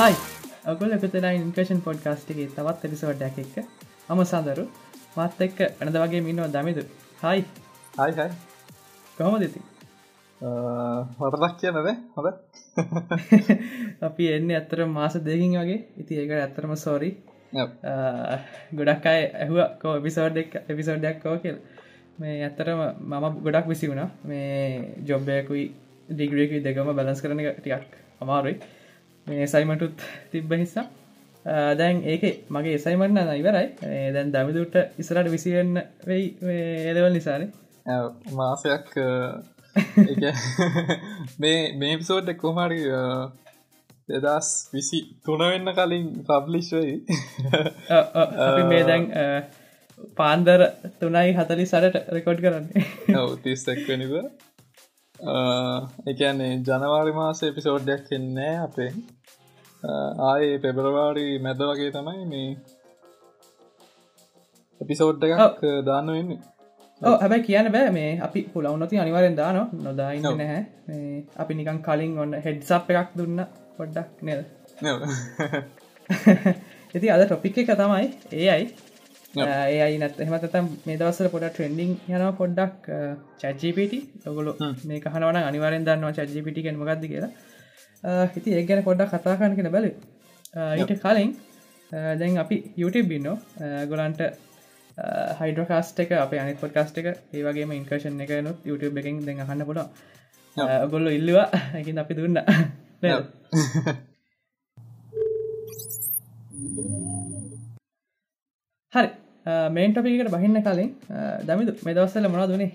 හයි ඔගොල එකතන ඉන්කේෂන් පොඩ්කාස්ටිගේ තවත් එපිසෝඩ්ඩක් එක්ක මම සඳරු. මත් එක්ක ඇනද වගේ මින්නවා දමිදු හයි හයි කොහොම දෙති හොටදක් කියනද හොද අපි එන්න ඇත්තර මාස දෙකින් වගේ. ඉති ඒක ඇත්තරම සෝරි ගොඩක් අය ඇහුව කෝ එපිසෝඩ් එක් එපිසෝඩ්ඩක් කෝ කියල්. මේ ඇත්තරම මම ගොඩක් විසි වුණා. මේ ජොබ්බයකුයි ඩිග්‍රේකි දෙකම බැලස් කරන ටිකක් අමාරුයි සයිමටුත් තිබ්බ හිස්සා දැන් ඒක මගේ එසයිමන්න ඉවරයි. දැන් දමිදුට ඉස්රට විසිවෙන්න වෙයි එලවල් නිසාන. මාසයක් මේ මේ පිසෝඩ් කොහමරි දෙදස් විසි තුනවෙන්න කලින් පබ්ලිෂ් වෙයි. මේ දැන් පාන්දර තුනයි හතලි සරට රෙකෝඩ් කරන්නේ. තිස්සක්වනිව එකන්නේ ජනවාරි මාස එපිසෝඩ්ඩයක් එන්නේ අපේ ආයේ පෙබරවාරි මැද වගේ තමයි මේ එපිසෝඩ් එකක් දාන්න වෙන්න. හැබැයි කියන බෑ මේ අපි පුලවුනොති අනිවරෙන් දාන නොදායින්න නැහැ. අපි නිකන් කලින් ඔන්න හෙඩ්සප් එකක් දුන්න පොඩ්ඩක් නද? ඉති අද ටොපික් එක තමයි ඒ අයි ඒයි නත් එහමතතම් මේ දවසල පොඩ ට්‍රෙන්ඩිං යන පොඩ්ඩක් චජපට ඔගොලු මේ කහනවන අනිවරෙන් දන්නවා චජපිට කෙන් මගක්ද කියලා හිති ඒ ගැන පොඩ්ඩක් කතාකාන කෙන බැල ඊට කලින් දැන් අපි YouTube බින්නෝ ගොලන්ට හයිඩකාස්ට එක අප අනි පොඩ්කාස්ට එක ඒවගේම ඉන්කර්ෂන් එක නොත් YouTube එකින් දෙ හන්න පුොඩ ගොල්ල ඉල්ලවා. එකින් අපි දුන්න. හරි. මේන් ටොපිකට බහින්න කලින් දමිදු මෙදවස්සල මොනා දුනේ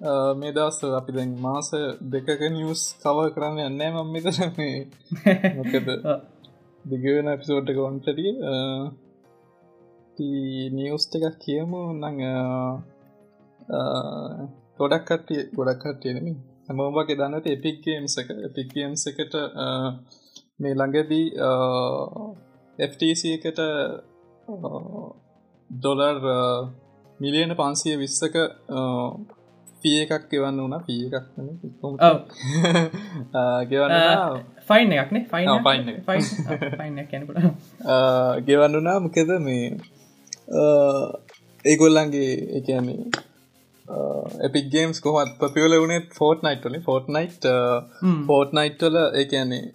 මේ දවස් අපි දැන් මාස දෙකක නිියස් කව කරන්න යන්නෑ මම මෙතර මේ. මොකද? දිගවෙන ඇපිසෝට්ක ඔන්ටටිය නිියස්ට එකක් කියමු. නං ගොඩක් කට්ටිය ගොඩක් කට්ටියනම හැමෝබගේ දන්නත එපික්ගේම්ස එක. එපික්ගේම්ස එකට මේ ළඟදී FTC එකට ඩොලර් මිලියන පන්සිය විස්සක පිය එකක් ගෙවන්න වුණ පිය එකක් ගෙවන්න ෆයින් එකක්නේ ෆයින් පයින් ගෙවන්නුනා මොකෙද මේ ඒගොල්ලන්ගේ එකන්නේ එපික් ගේම්ස් කොහත් පපියල වනේ ෆෝට් නයිට්ල ෆෝට් නයිට් ෆෝට් නයිට්ටල ඒන්නේ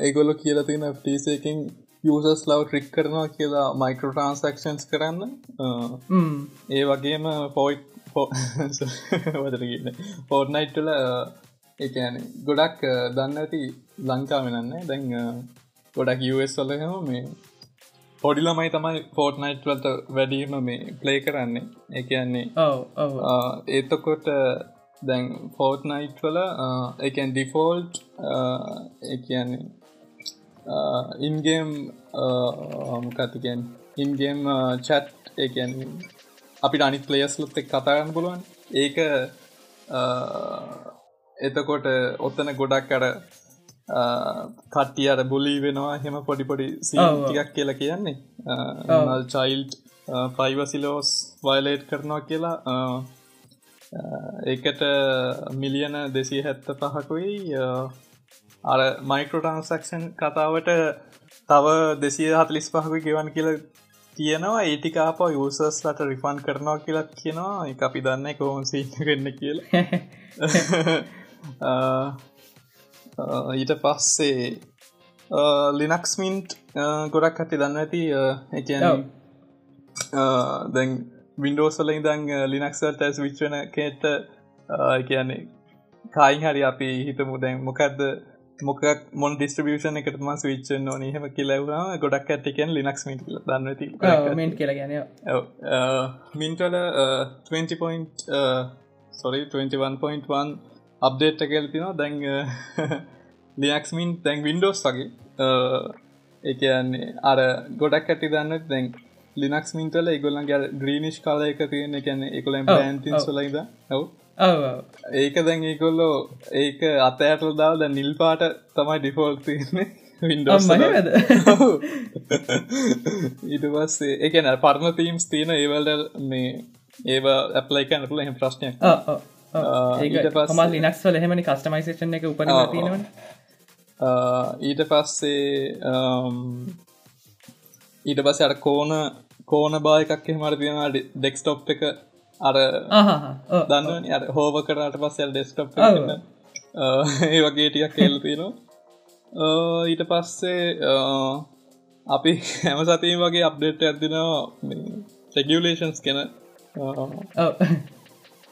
ඒගොල්ලො කියල තින ටීසකින් යසස් ලව් ට්‍රික් කරනවා කියලා මයිකෝ ට්‍රන්සක්ෂන්ස් කරන්න ඒ වගේම පෝයිට් වදරගන්න ෆෝට් නයිට්ටල එකන ගොඩක් දන්න ඇති ලංකා වෙනන්නේ දැන් ගොඩක් US වලහම මේ පොඩිලමයි තමයි ෆෝට් නයිට් වලට වැඩීම මේ ප්ලේ කරන්නේ. එකන්නේ ඒතකොට දැන් ෆෝට් නයිට් වල එකන් ඩිෆෝල්ට් එකන්නේ ඉන්ගේම් මොකතිකෙන් ඉන්ගේම් චැට් එකන් අපිට අනි පලේස්ලොත් එක් කතාගන්න පුළුවන්. ඒක එතකොට ඔත්තන ගොඩක් අර කට්ටිය අර බුලි වෙනවා. හෙම පොඩිපොඩි සිටියක් කියලා කියන්නේ. චයිල්් ප්‍රයිවසිලෝස් වයිලේට් කරනවා කියලා. ඒකට මිලියන දෙසී හැත්ත පහකුයි අර මයිකෝටන්සක්ෂන් කතාවට තව දෙසිය හතලිස් පහකු ගෙවන් කියල තියෙනවා. ඒටිකාප යසස් ලට රිෆන් කරනවා කියලා කියනවා. එක අපි දන්න කොහොම සින්න කියල. ඊට පස්සේ ලිනක්ස් මින්ට් ගොඩක් කටි දන්න ඇති එක දැන් වින්ඩෝසල ඉදං ලිනක්සල්ට ඇස් විච්වන කේට කියන්නේ කායින් හරි අපි හිතමු දැන් මොකක්ද මොකක් මොන් ඩිස්ට්‍රිියෂන එකටම විච්චන් ඕන හෙම කියලවවා ගොඩක් ඇටිකෙන් ලිනක්ස් මිට දන්නති මෙන් කියලගැන මින්ටල 20 පොයින්් සොරි 21.1 අප්ඩේට් එකල්තිනවා දැන් ලියක්ස්මින් තැන් වින්ඩෝස් වගේ. එකන්නේ අර ගොඩක් ඇති දන්න දැන් ලිනක්ස් මින්ටල එගොල්ලන්ගේ ග්‍රීනිශ් කාල එක තියෙන එකන්න එකොලම් පෑන්තින් සොලයිද ඔව ඒක දැන් ඒකොල්ලෝ ඒක අතඇටල් දාව ද නිල් පාට තමයි ඩිෆෝල් තියන්නේ වින්ඩෝස් ඊට පස්සේ එකන පරණ තීම්ස් තියෙන ඒවල්ඩ මේ ඒව ඇප්ලයි කනටල එහ ප්‍රශ්නයක් ඒක පස් ලිනක්ස් වල හෙමනි කස්ටමයිසේෂන් එක උපන තියෙනවන. ඊට පස්සේ ඊට පස්ස අට කෝන කෝන බායකක් එහෙමට තියෙන ඩෙක්ස්ටොප් එක අර දන්න අ හෝව කරට පස්සල් ඩෙස්ටප් ඒ වගේ ටියක් කෙල් තියෙනවා. ඊට පස්සේ අපි හැම සතිීම වගේ අප්ඩේට් ඇතිනවා රෙගියලේෂන්ස් කෙන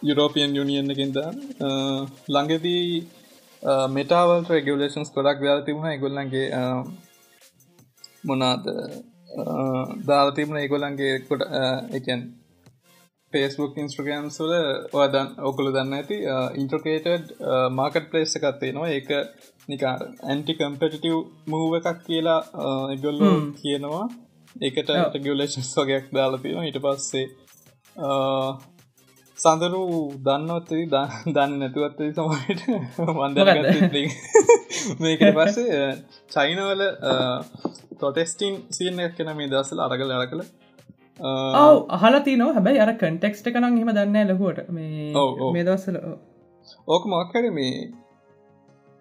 යුරෝපියන් යුනියන් එකින්ද ළඟදී මෙටාවල් රෙගලේෂන්ස් කොඩක් දාල තිබුණ. ගොල්ලන්ගේ මොනාද දාලා තිබුණ. ඒගොල්ලන්ගේ කොට එකන් පේස්බුක් ඉන්ස්ට්‍රගම් සුල ඔයදන් ඔකුළු දන්න ඇති ඉන්ට්‍රකේටඩ් මාකට් පලේස් එකත්තේ නවා ඒක නිකා ඇන්ටි කම්පටිටව් මූව එකක් කියලා එගොල්ලු කියනවා. ඒකට ටගලේෂන්ස් වගේයක් දාලා තියෙන හිට පස්සේ සඳරු දන්නවත්තදී දන්න නැතුවත්තදී සමට වන්ද මේක පස්සේ චයිනවල ප්‍රොටෙස්ටිං සියන කෙන මේ දසල අරගල අර කළ ඔව අහලා තිනෝ හැබැයි අර කටෙක්ස්ට කනන් හෙම දන්න ලහුවට මේ මේ දවස්සල ඕක මක්කර මේ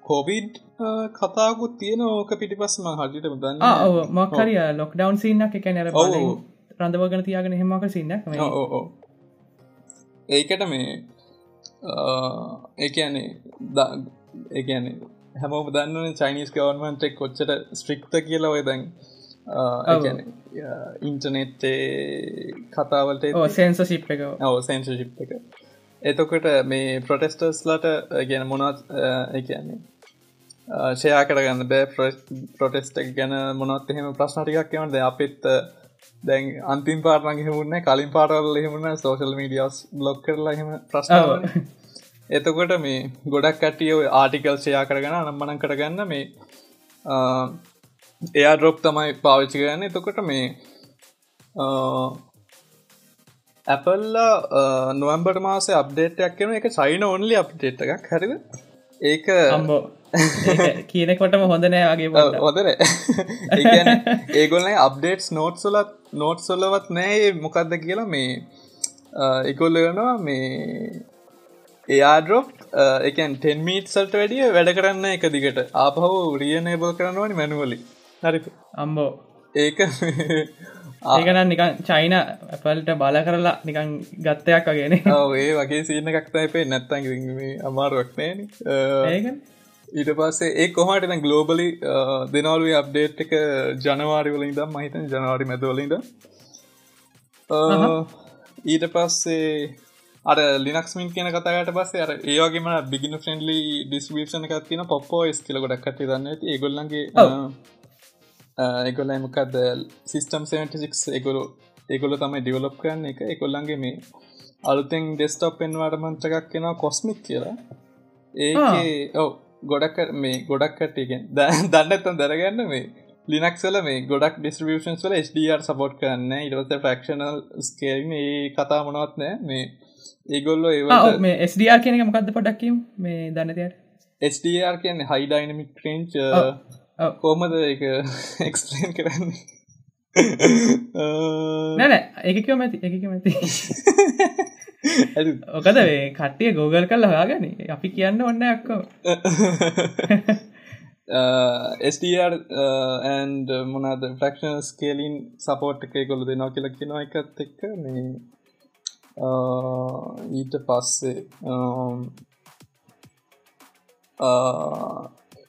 කොවිඩ් කතාකුත් තියෙන ඕක පිටිපස්සම හටිට දන්න මක්කරිය ලොක් ඩවන් සින්නක් එක නැර රඳවගන තියාගෙන හෙමක සින්න ඕ ඒකට මේ ඒකනේ ඒන හැමෝම දන්න චයිනිස් ගවන්මන්ටෙක් කොච්චට ස්ට්‍රික්ත කියලා ඔය දැන් ඉන්ටනෙට්ේ කතාවලට සේන්ස ශිප් එක. ඔව සේන්ස ශිප් එක. එතකොට මේ ප්‍රොටෙස්ටර්ස් ලට ගැන මොනත් එකන්නේ ෂයා කරගන්න බෑ. ප්‍රොටෙස්ට ගැන මොනත් එහෙම ප්‍රශ්නටිකක් කියවනද අපිත් දැන් අන්තිම් පාටනගේ හෙමුන්න කලින් පාටවල හෙමුණ සෝශල් මීඩියස් බ්ලොක් කරලා හෙම ප්‍රශ්නාව එතකොට මේ ගොඩක් කටිය ආටිකල් ෂයා කරගන්න නම්මනන් කරගන්න මේ එයා ඩ්‍රොප් තමයි පාවිච්චි කරන්න. එතකොට මේ ඇපල්ලා නොවම්බට මාසේ අප්ඩේටයක් කෙන එක සයින ඔන්ලි අප්ඩේට් එකක්. හරිද? ඒක අම්බෝ කියනෙකොටම හොඳ නෑගේ හොදර ඒගොල්ල අප්ඩේට් නෝට් සොලත් නෝට් සොල්ලවත් නෑ. මොකක්ද කියලා මේ එකොල්ලගනවා මේ එයාඩරොප් එකන් ටෙන්මීට් සල්ට වැඩිය වැඩ කරන්න එක දිගට. ආපහු රියනේබල් කරනවනි මැනුවලි හරි. අම්බෝ. ඒක ඒකන නිකන් චයින ඇපල්ට බල කරලා නිකන් ගත්තයක් වගෙන ඒ වගේ සිීන එකක්තයිපේ නැත්තන් අමාරුවක්නෑන ඊට පස්සේ ඒ කොහට දැන් ගලෝබලි දෙනවලුවේ අප්ඩේට් එක ජනවාරි වලින් දම් මහිතන් ජනවාරි මැදවලින්ද ඊට පස්සේ අර ලිනක්ස්මින් කියන කතාට පස්සේ අර ඒවාගේම බිගින ෆ්‍රෙන්ඩලි ඩිස්විෂන එකක් තින පොප්පෝ ස් කියලගොඩක් කට දන්න ඒගොල්ලන්ගේ එකොල්ල මොකක්ද සිිස්ටම් 76 එකොලු ඒගොල තමයි ඩිවලොප් කරන්න එක එකොල්ලන්ගේ මේ අලුතෙන් ඩෙස්ටප් පෙන්වාට මන්ත්‍රකක් කෙනවා කොස්මික් කියලා. ඒ ඔව ගොඩක් මේ ගොඩක් කටයගෙන් දන්නත්තන් දරගන්න මේ ලිනක්සල මේ ගොඩක් ඩිස්ට්‍රිියෂන්ස් වල HDR සපෝට් කරන්න ඉරවත ෆක්ෂනල් ස්කේල්න ඒ කතා මොනවත් නෑ මේ ඒගොල්ලෝ ඒ මේ ස්ඩR කියන මොකක්ද පොඩක්කම් මේ දන්නතයට HDR කියන්නේ හයි ඩයිනමික් ක්‍රේන්ච් කෝමද එක එක්ස්ලේන් කරන්නේ? නැන එකකව මැති එකක මැති ඕකද කට්ටිය ගෝගල් කල් හාගන අපි කියන්න ඔන්න එක්කෝ ස්ඩර් ඇන්ඩ මොනාද ෆක්ෂන් ස්කේලින් සපෝට් එක කොළු දෙනවා කියල කියෙනවා එකත් එක්ක. මේ ඊට පස්සේ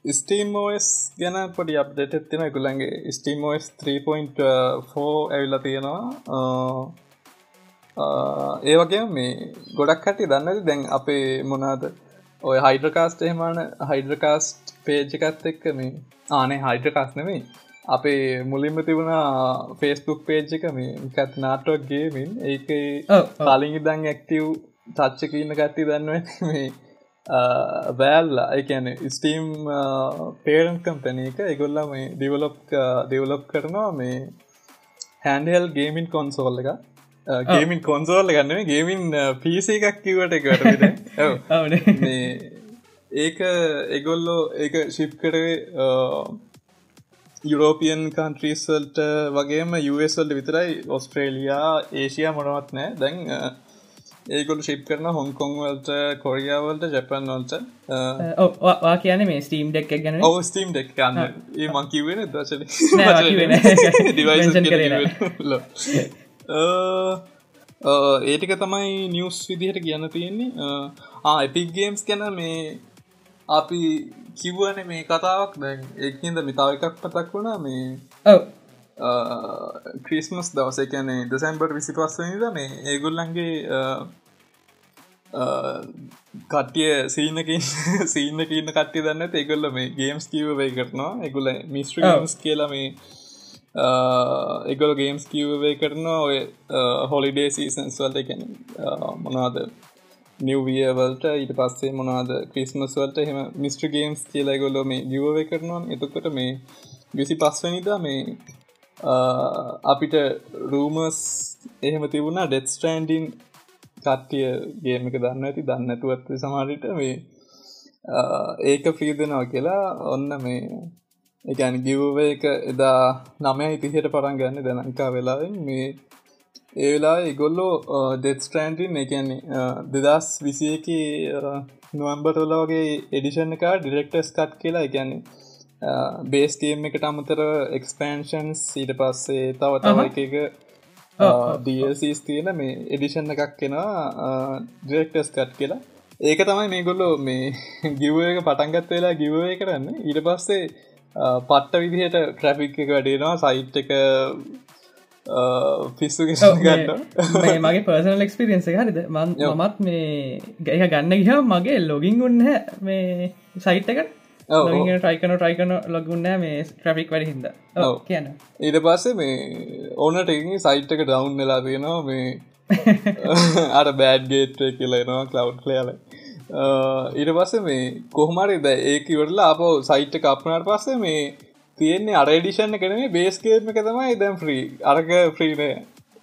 ස්ටීම්ෝස් ගැන පොඩි අප්ඩේට තින ගුලන්ගේ ස්ටීම්ෝස් 3.4 ඇවිල්ල තියෙනවා. ඒ වගේ මේ ගොඩක් කටි දන්නද දැන් අපේ මොනාද ඔය හයිඩ්‍රකාස්ට එහෙමාන හයිඩ්‍රකාස්ට් පේජ්ජකත් එක්ක මේ ආනේ හයිඩ්‍රකාස් නෙමේ අපේ මුලින්ම තිබුණා ෆේස්බුක් පේජ් එක මේ කත් නාටෝක්ගේමින් ඒක කලින් ඉදං ඇක්ටව් තච්චක ඉන්න කට්ටි දන්නුව මේ බෑල්ලා එකන ස්ටීම් පේරන් කම්පැන එක එගොල්ලා මේ ඩිවලොප් ඩිවලොප් කරනවා මේ හැන්ඩහෙල් ගේමින් කොන්සෝල් එක ගේමින් කොන්සෝල් ගන්න ගේමින් පිසි එකක් කිවට එකට ඒක එගොල්ලෝ ඒක ශිප් කරේ යුරෝපියන් කන්ට්‍රීසල්ට වගේම යුවල්ට විතරයි ඔස්ට්‍රේලියයා ඒසියා මොනවත් නෑ දැන් ඒගොල ශිප් කරන හොංකොං වලට කොරියාවලට ජැපන් වලට. වා කියන මේ ස්ටීම් ඩෙක් ගැන ඔව ස්ටීම් ඩෙක් කන්න ඒ මංකිවෙන දශන ඒටික තමයි නිියස් විදිහට කියන්න තියෙන්නේ. එපික් ගේම්ස් ගැන මේ අපි කිව්වන මේ කතාවක්. දැන් ඒකින්ද මිතාව එකක් පතක් වුණා. මේ ක්‍රිස්මස් දවස කියැනේ දෙසැම්බර් විසි පස්වනිද මේ ඒගොල්ලන්ගේ කට්ටිය සීනකින් සීන කියන්න කට්ටි දන්න ඒගොල්ල මේ ගේම්ස් කිව වේ කරනවා එගොල මිස්ට්‍රස් කියලා මේ එගොල ගේම්ස් කිව්වේ කරනවා. ඔය හොලිඩේ සීසන්ස් වලට කැන මොනාද නිවවියවලට ඊට පස්සේ මොනාද ක්‍රිස්මස් වලට එහෙම මිස්ට්‍ර ගේම්ස් කියලා ගොල්ලො මේ ගිවවේ කරනවා. එතකොට මේ විසි පස්වනිදා මේ අපිට රූමස් එහෙම තිබුණා ඩෙත් ස්ටන්ඩින් කට්ටිය ගේමක දන්න ඇති දන්න ඇතුවත් සමාරිට මේ ඒක ෆ්‍රීදනවා කියලා ඔන්න මේ එකන් ගිව්ව එක එදා නමය ඉතිහට පරන් ගන්න දැනංකා වෙලාවෙන්. මේ ඒ වෙලා ඉගොල්ලෝ ඩෙත් ස්ටන්ඩින් එකන්නේ දෙදස් විසියක නොවම්බටොලෝගේ එඩිෂන් එක ඩිරෙක්ටර්ස් කට් කියලා එකන්නේ බේස්කේම් එකට අමතර එක්ස්පෑන්ෂන්ස් ඊට පස්සේ තව තව එක ඩල්සිස් තියෙන මේ එඩිෂන් එකක් කෙනවා ඩිරෙක්ටර්ස් කට් කියලා. ඒක තමයි මේගොල්ලෝ මේ ගිව එක පටන්ගත් වෙලා ගිවය කරන්න. ඊට පස්සේ පට්ට විදිහට ට්‍රැෆික් එක වැඩේනවා සයිට් එක පිස්සු ගන්න මගේ පර්සනල් එක්ස්පිරියන්ස හරිද? මත් මේ ගැක ගන්න ගහ මගේ ලොගින් උන්න මේ සයිට් එකට ටයිකන ටයිකන ලොගුන්න මේ ට්‍රෆික් වැඩ හිද කියන ඊට පස්සේ මේ ඕනට සයිට් එක ඩවන්් වෙලා තියෙනවා මේ අර බෑඩ්ගේට් කියලනවා කලව් කලයාල ඊට පස්සේ මේ කොහමරි ද ඒක ඉවරලා අප සයිට් කප්නට පස්සේ මේ තියෙන්නේ අරඩිෂන්න කනේ බේස්කේම එක තමයි දැම් ්‍රී අරක ෆ්‍රීනය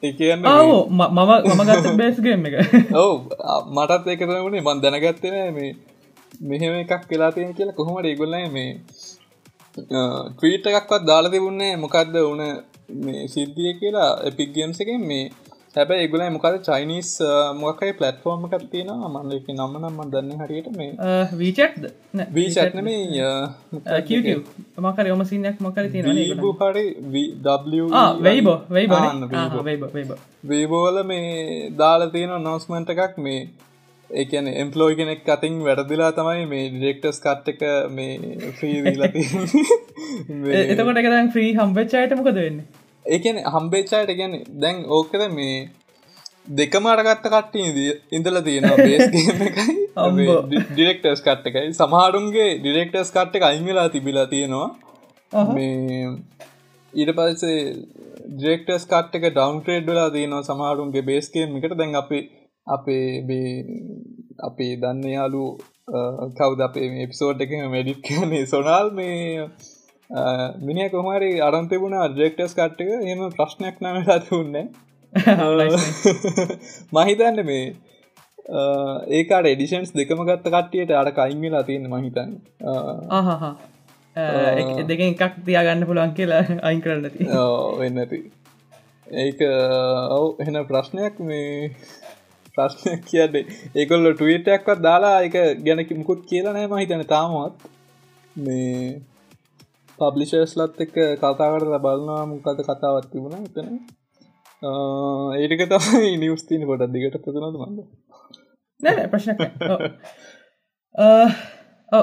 එකන්න මම මම ගත බේස්ගේම එක. ඔව මටත් වුණේ මන් දැනගත්තන මේ මෙහෙම එකක් වෙලා තියෙන කියලා කොහොමට ඒගොල්ල මේ ට්‍රීට් එකක්වත් දාලා තිබුන්නේ මොකක්ද වන මේ සිද්ධිය කියලා එපික් ගේම්ස එකෙන් මේ. හැබැ ඒගුලයි මොකද චයිනිස් මොකයි පලට්ෆෝර්ම එකක් තියෙන මන්ල එක නම්ම නම්ම දන්න හරියට මේ. වීචට්ද වීචට්න මේ මකර යොම සිනයක් මකර තියෙන හරි වෙයිබෝ වේබෝල මේ දාලා තියෙන නෝස්මන්ට එකක් මේ ඒකන එම්පලෝයි කෙනෙක් අතින් වැඩදිලා තමයි මේ ඩිරෙක්ටර්ස් කට් එක මේ ්‍රීලති එතකොට එක දැන් ්‍රී හම්බච්චායට මොකද වෙන්න? ඒකන හම්බේච්චායට ගැන දැන් ඕකද මේ දෙකම අරගත්ත කට්ටී ඉඳල තියෙනවා බේස්ගේම එකයි. ඩිරෙක්ටර්ස් කට් එකයි. සමහරුන්ගේ ඩිරෙක්ටර්ස් කට් එක අයිංගලා තිබිලා තියෙනවා. මේ ඊට පස්සේ ඩිරෙක්ටර්ස් කට් එක ඩවන්ට්‍රේඩ් වෙලා තියෙනවා සමහරුන්ගේ බේස්කේම් එකට. දැන් අපි අපේ අපේ දන්න යාලු කවද අපේ එපිසෝඩ් එක මැඩිට් කියන්නේ සොනාල් මේ මිනි කොහමරි අරන්තිබුණ අර්ජෙක්ටස් කට්ටක එම ප්‍රශ්නයක් නම රතිවන්න මහිතන්න මේ ඒකාට එඩිෂන්ස් දෙකම ගත්ත කට්ටියට අර කයිංවෙලා තියෙන මහිතන්න දෙක එකක් තියාගන්න පුළන් කියලා අයින් කරන්නති වෙන්නති ඒක ඔව එන ප්‍රශ්නයක් මේ ප්‍රශ්නයක් කියන්නේ. ඒකොල්ල ටවිටක්වත් දාලා එක ගැනකි මුකුත් කියලා නෑ මහිතන තාමත් මේ පබ්ලිෂර්ස්ලත් එක කතාකට බලනවා මුකද කතාවත් තිබුණ එතන. ඒටික තමයි නිවස්තින කොට දිගට පතුනද මන්ද? නෑ ප්‍රශ්න ඔ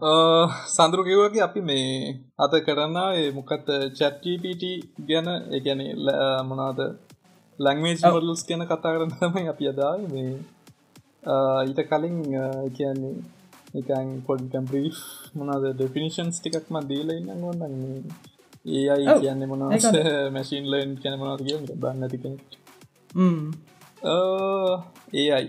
සඳරු කිව්වගේ අපි මේ අත කරන්න මොකත් චැට්ටපට ගැන එකැන මොනාද ලංවේජ් මොඩලස් කියන කතා කරන්න තමයි අපි අදා මේ ඊට කලින් කියන්නේ එකන් පොඩ්කම් ප්‍රී මොනාද ඩෙෆිනිශන්ස් ටිකක්ම දීල ඉන්න ගොන්න ඒ අයි කියන්න මොනා මැසින් ලයින් කැන මොනාද කිය බන්න තික ඒ අයි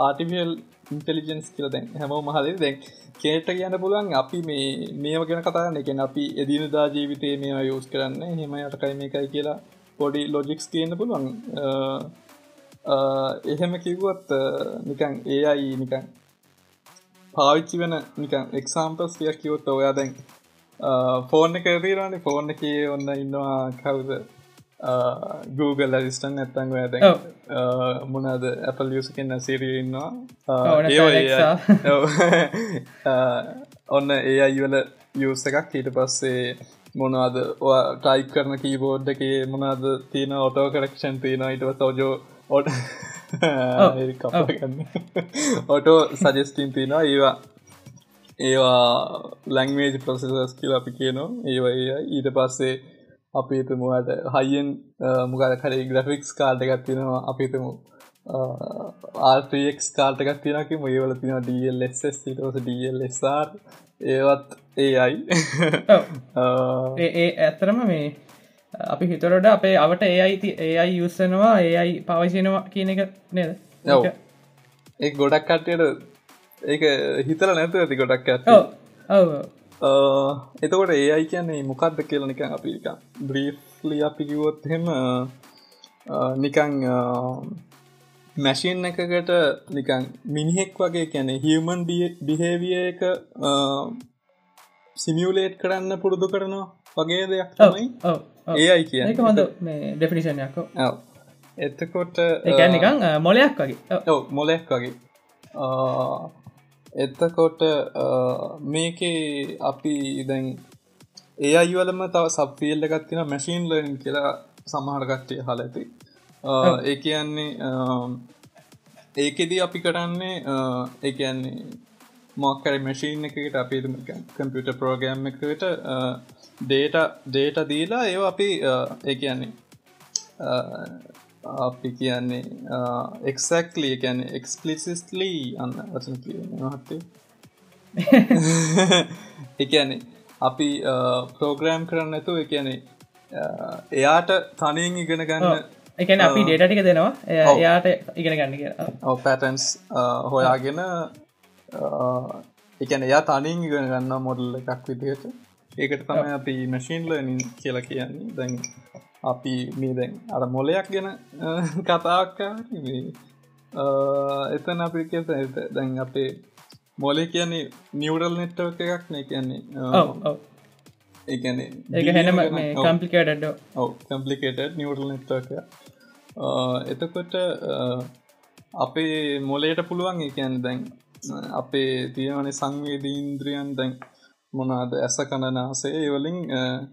ආටිවියල් ඉන්ටලිජන්ස් කියල දැන් හැමෝ මහදේ දැන් කේට කියන්න පුළුවන් අපි මේ මේම ගැන කතාන්න එකෙන අපි එදිනදා ජීවිතය මේවා යෝස් කරන්න හෙම යටකයි මේකයි කියලා පොඩි ලොජික්ස් කියන්න පුළුවන්. එහෙම කිව්වත් නිකන් ඒ අයි නිකන් පාවිච්චි වෙන නිකන් එක්සාම්පස් කියක් කිවොත් ඔයා දැන් ෆෝර්න කරරනේ ෆෝර්න එක ඔන්න ඉන්නවා කවුද? Google අරිස්ටන් ඇත්තංග ඇත මොනද Apple යුස කන්න සිරන්නවා ඔන්න ඒ අයිවල යස් එකක්. ඊට පස්සේ මොනවාද ටයිප් කරන කීබෝඩ් එක මොනද තියෙන ඔටෝ කරක්ෂන් තියෙන ඉටව තෝජෝ ඔට ඔටෝ සජස්ටින් තියෙනවා. ඒවා ඒවා ලංවේජ් ප්‍රසෙසස් කියල අපි කියනවා. ඒවා ඊට පස්සේ අපිතුමුවට හයිෙන් මුගල කරේ ග්‍රෆික්ස් කාල්ට එකත් තියෙනවා. අපිතුමු ආර්ක් කාල්ට එකත් තිනක ඒවල තින ඩල්ස් ටස ඩල්ස්ර් ඒවත් ඒ අයි ඒ ඇත්තරම මේ අපි හිතරට අපේ අවට ඒ අයිති ඒ අයි යුස්සනවා ඒ අයි පවශනවා කියන එක නේද? ඒ ගොඩක් කට්ටයට ඒක හිතල නැතු ඇති ගොඩක් ඇත එතකොට ඒ අයි කියන්නේ මොකක්ද කියල නිකන් අපික බ්‍රීෆ්ලි අපි කිවොත් හෙම නිකං මැශීන් එකකට නිකං මිනිහෙක් වගේ කැනෙ හියමන් බිහේවිය එක සිමියලේට් කරන්න පුරුදු කරනවා වගේ දෙයක් තමයි ඒ අයි කිය එක හොඳ ඩෙෆිනිෂනයක් එතකොට එකනිකං මොලයක් වගේ ඔව. මොලෙක් වගේ එත්තකොට මේකේ අපි දැන් ඒ අයිවලම තව සබ්ෆිල්ල එකත්තින මැශීන් ලර්නින් කියලා සමහරකට්ටය හල ඇති. ඒ කියන්නේ ඒකෙදී අපි කරන්නේ ඒ කියන්නේ මොක්කර මැශීන් එකට අපි කම්පියුට ප්‍රෝගෑම් එකට ඩේට ඩේට දීලා ඒ අපි ඒ කියන්නේ අපි කියන්නේ එක්සක්ලි ගැන එක්ස්පලිසිස්ලී අන්න වචන හත්තේ එකනේ අපි ප්‍රෝග්‍රෑම් කරන්න ඇතු එකනේ එයාට තනයෙන් ඉගෙන ගන්න එකන අපි ඩේටටික දෙනවා. එයාට ඉගෙන ගන්න කිය පැටන්ස් හොයාගෙන එකන එයා තනින් ඉගෙන ගන්න මොඩල් එකක් විදියට ඒකට තමයි අපි මැශීන්ල කියලා කියන්නේ. දැන් අපි මේ දැන් අර මොලයක් ගැන කතාක්කා එතන අපි ඇත දැන් අපේ මොලේ කියන්නේ නිවඩල් නෙට්ටව එකක් නේ කියන්නේ ඒගැන ඒ හැනම කම්පිකේට ඔව. කම්පලිකේට නිවඩල් නෙට්ක එතකොට අපේ මොලේට පුළුවන් ඒකැන් දැන් අපේ තියවන සංවේදීන්ද්‍රියන් දැන් මොනාද ඇස කණනාසේ ඒවලින්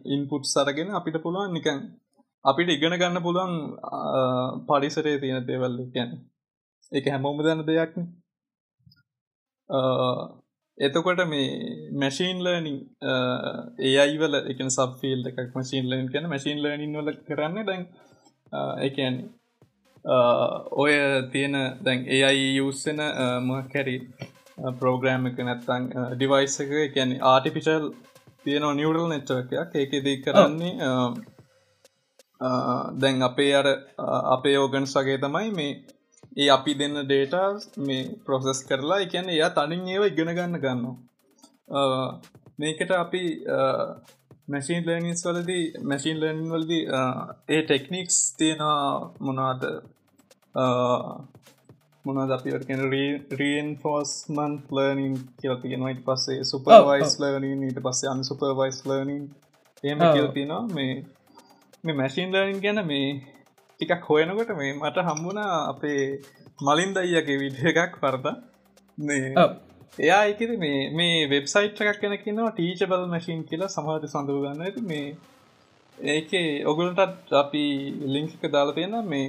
ඉන්පුට් සරගෙන අපිට පුළුවන් නිකන් අපිට ඉගෙන ගන්න පුළුවන් පරිසරේ තියෙන දේවල් ගැන එක හැමෝම දන්න දෙයක් එතකොට මේ මැශීන් ලර්නිං ඒ අයිවල එක සබ්ෆිල් එකක් මශීන් ලර්න් කියන මශීන් ලර්නින් වල කරන්න දැන් එකන්නේ ඔය තියෙන දැන් ඒ අයි යුස්සෙන මකැරි පෝග්‍රෑම් එක නැත්තං ඩිවයිස් එක ගැන ආටිපිශල් තියෙනවා නිවඩල් නෙච්චවකයක් ඒක දී කරන්නේ දැන් අපේ අර අපේ ඕගන්ස් වගේ තමයි මේ ඒ අපි දෙන්න ඩේටස් මේ ප්‍රොසෙස් කරලා එකැන එයා තනින් ඒව ඉගෙන ගන්න ගන්නවා. මේකට අපි මැසින් ලර්නිස් වලදී මැසින් ලර්නින් වලදී ඒ ටෙක්නික්ස් තියෙනවා මොනාද මොනද අපිට කෙන රීන් ෆෝස්මන් ලර්නින් කියල තියෙනවාට පස්සේ සුපර්වයිස් ලර්නින් ඊට පස්සේ අන් සුපර්වයිස් ලර්නින් එම කියල තියෙනවා. මේ මේ මැසින් ලර්නින් ගැන මේ ටිකක් හොයනකොට මේ මට හම්බුණ අපේ මලින් දයියගේ විඩ එකක් පරද එයා එකද මේ මේ වෙබ්සයිට් එකක් කෙන කියනවා ටීචබල් මැසින් කියලා සමහට සඳව ගන්න ඇති මේ ඒක ඔගුලටත් අපි ලිංකික දාලා තියෙන මේ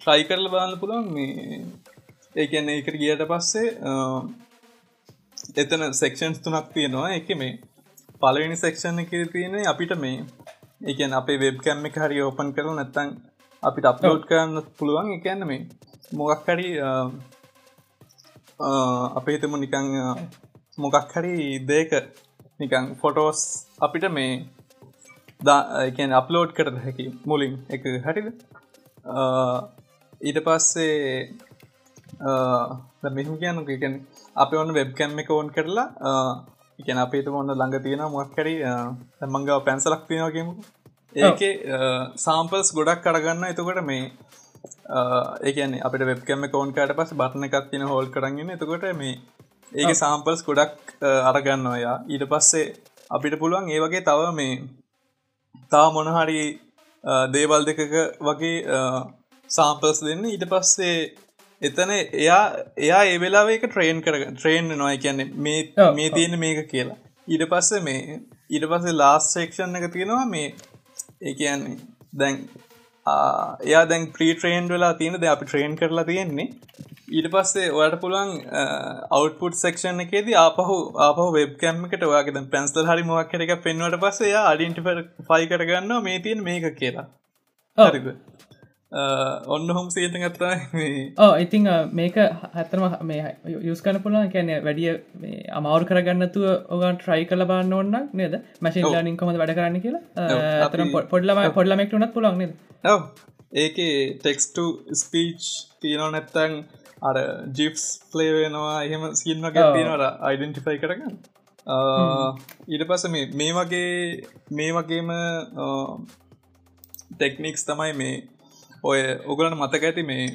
ට්‍රයි කරල බලන්න පුළුවන්. මේ ඒකන්න එකට ගියට පස්සේ එතන සෙක්ෂන්ස් තුනක් තියෙනවා. එක මේ පලවෙනි සෙක්ෂන් එක තියෙන අපිට මේ එකන් අපේ වෙබ් කැම්ම එක හරි ඕපන් කරු නැත්තං අපිට අප්ලෝඩ් කරන්න පුළුවන්. එකන්න මේ මොගක් හරි අපේතම නිකං මොකක් හරි දේක නිකං ෆොටෝස් අපිට මේ දා අප්ලෝඩ් කරද හැකි මුලින් එක හරිද? ඊට පස්සේ මෙහම කියනු එකන අප ඔන්න වෙබ් කැම්ම එක ඕන් කරලා එකන අපේට ඔන්න ළඟ තියෙන මොක්කරි මංගව පැන්සලක් තියෙනවාගේමු ඒක සාම්පල්ස් ගොඩක් කරගන්න එතකොට මේ ඒකන අපට වෙබ්කම කෝන්කාට පස් බටන එකක් තින හෝල් කරගෙන එතකොට මේ ඒක සාම්පල්ස් ගොඩක් අරගන්න ඔයා. ඊට පස්සේ අපිට පුළුවන් ඒ වගේ තව මේ තා මොනහරි දේවල් දෙකක වගේ සාම්පස් දෙන්න. ඊට පස්සේ එතන එයා එයා ඒ වෙලාවේක ට්‍රේන් කර ට්‍රේන් නොය කියන්නේ මේ මේ තියෙන මේක කියලා. ඊට පස්සේ මේ ඊට පස්සේ ලාස් සේක්ෂන් එක තියෙනවා මේ ඒ කියන්නේ දැන් එයා දැන් ප්‍රීට්‍රේන්් වෙලා තියෙන ද අපි ට්‍රේන් කරලා තියෙන්නේ. ඊට පස්සේ ඔයට පුළුවන් අවටපුට් සක්ෂන් එකේද ආපහු ආපහ වෙබ් කැම්මකට ඔයාගෙද පැන්ස්ල් හරි මොක්කර එක පෙන්වට පස්සේ අඩින්ටි ෆයි කරගන්න මේ තියෙන මේක කියලා. හරිද ඔන්න හොම් සේත ගත්තා ඕ ඉතිං මේක හැතරම මේ යුස් කන පුළන් කැන වැඩිය අමවරු කරගන්නතුව ඔගන් ට්‍රයි කල බන්න ඔන්න නේද? මශන් ලානින් කොමද වැඩ කරන්න කියලා? අතර පොඩ්ලම පොඩ්ලමෙක්ට උනත් පුළන් නේද? ඒකේ ටෙක්ස්ට ස්පීච් තියනෝ නැත්තං අර ජිප්ස් ෆ්ලේ වෙනවා එහෙම සිල්ම ගැතිනට අයිඩෙන්ටිෆයි කරගන්න? ඊට පස මේ වගේ මේ වගේම ටෙක්නික්ස් තමයි මේ ඔය ඔගලන මතක ඇති මේ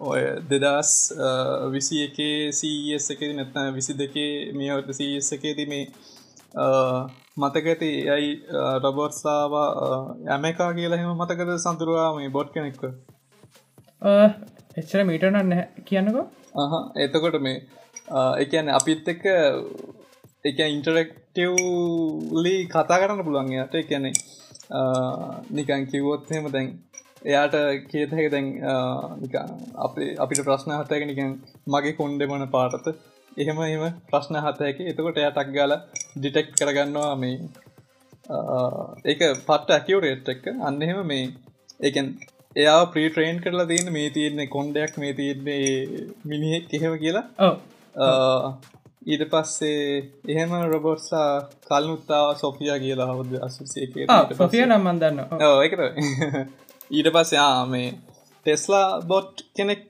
ඔය දෙදස් විසි එකේ සස් එක නැත්න විසි දෙකේ මේවට සස් එකේති මේ මතක ඇති යයි රබොර්සාාව ඇමකා කියලා හෙම මතකද සඳරුවා මේ බොඩ් කෙනෙක්ව? එච්චර මීටනන්න කියන්නකෝ. එතකොට මේ එකන අපිත් එක්ක එක ඉන්ටරෙක්ටව්ලි කතා කරන්න පුළුවන් යට එකනෙ නිකන් කිව්වොත් හෙම දැන් එයාට කියතක දැන් අපි අපිට ප්‍රශ්න හතයක නිකන් මගේ කොන්්ඩෙමන පාටත. එහෙම එම ප්‍රශ්න හතයක එතකොට එයටක් ගාල ඩිටෙක්් කරගන්නවා මේ ඒක පට්ට ඇකිවරේට් එක්ක. අන්නහෙම මේ එකන් එයා ප්‍රීට්‍රේන් කරලා තියන්න මේ තියන්නේ කොන්ඩයක් මේ තියන්නේ මිනිහෙක් එහෙම කියලා. ඊට පස්සේ එහෙම රොබොට්සා කල්නුත්තාව සොෆිය කියලා හවද අසුසේක සොෆිය නම්මන්දන්න ඒකට ඊට පස්සේ මේ ටෙස්ලා බොට් කෙනෙක්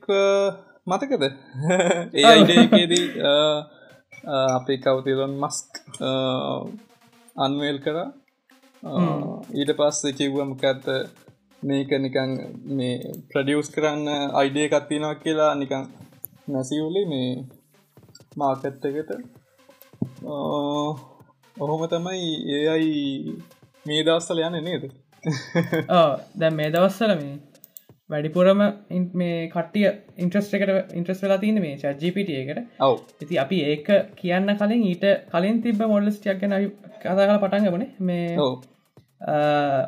මතකද? ඒ අයිඩේදී අපි කවතිලොන් මස්ක් අන්වේල් කර. ඊට පස්සේ කිව්වමක ඇත්ත මේක නිකං මේ ප්‍රඩියස් කරන්න අයිඩිය එකත්තිනවා කියලා නිකං නැසිවුලි මේ මාකට් එකට. ඔහොම තමයි ඒ අයි මේ දවස්සල යන්න නේද දැ මේ දවස්සල මේ වැඩිපුරම මේ කටිය ඉන්ට්‍රස් එකට ඉන්ට්‍රස් වෙලා තින මේ චජිපිට එකට. ඔව. ඉති අපි ඒක කියන්න කලින් ඊට කලින් තිබ මොඩලස්ටයක් ගැන කතා කල පටන්ගමන මේ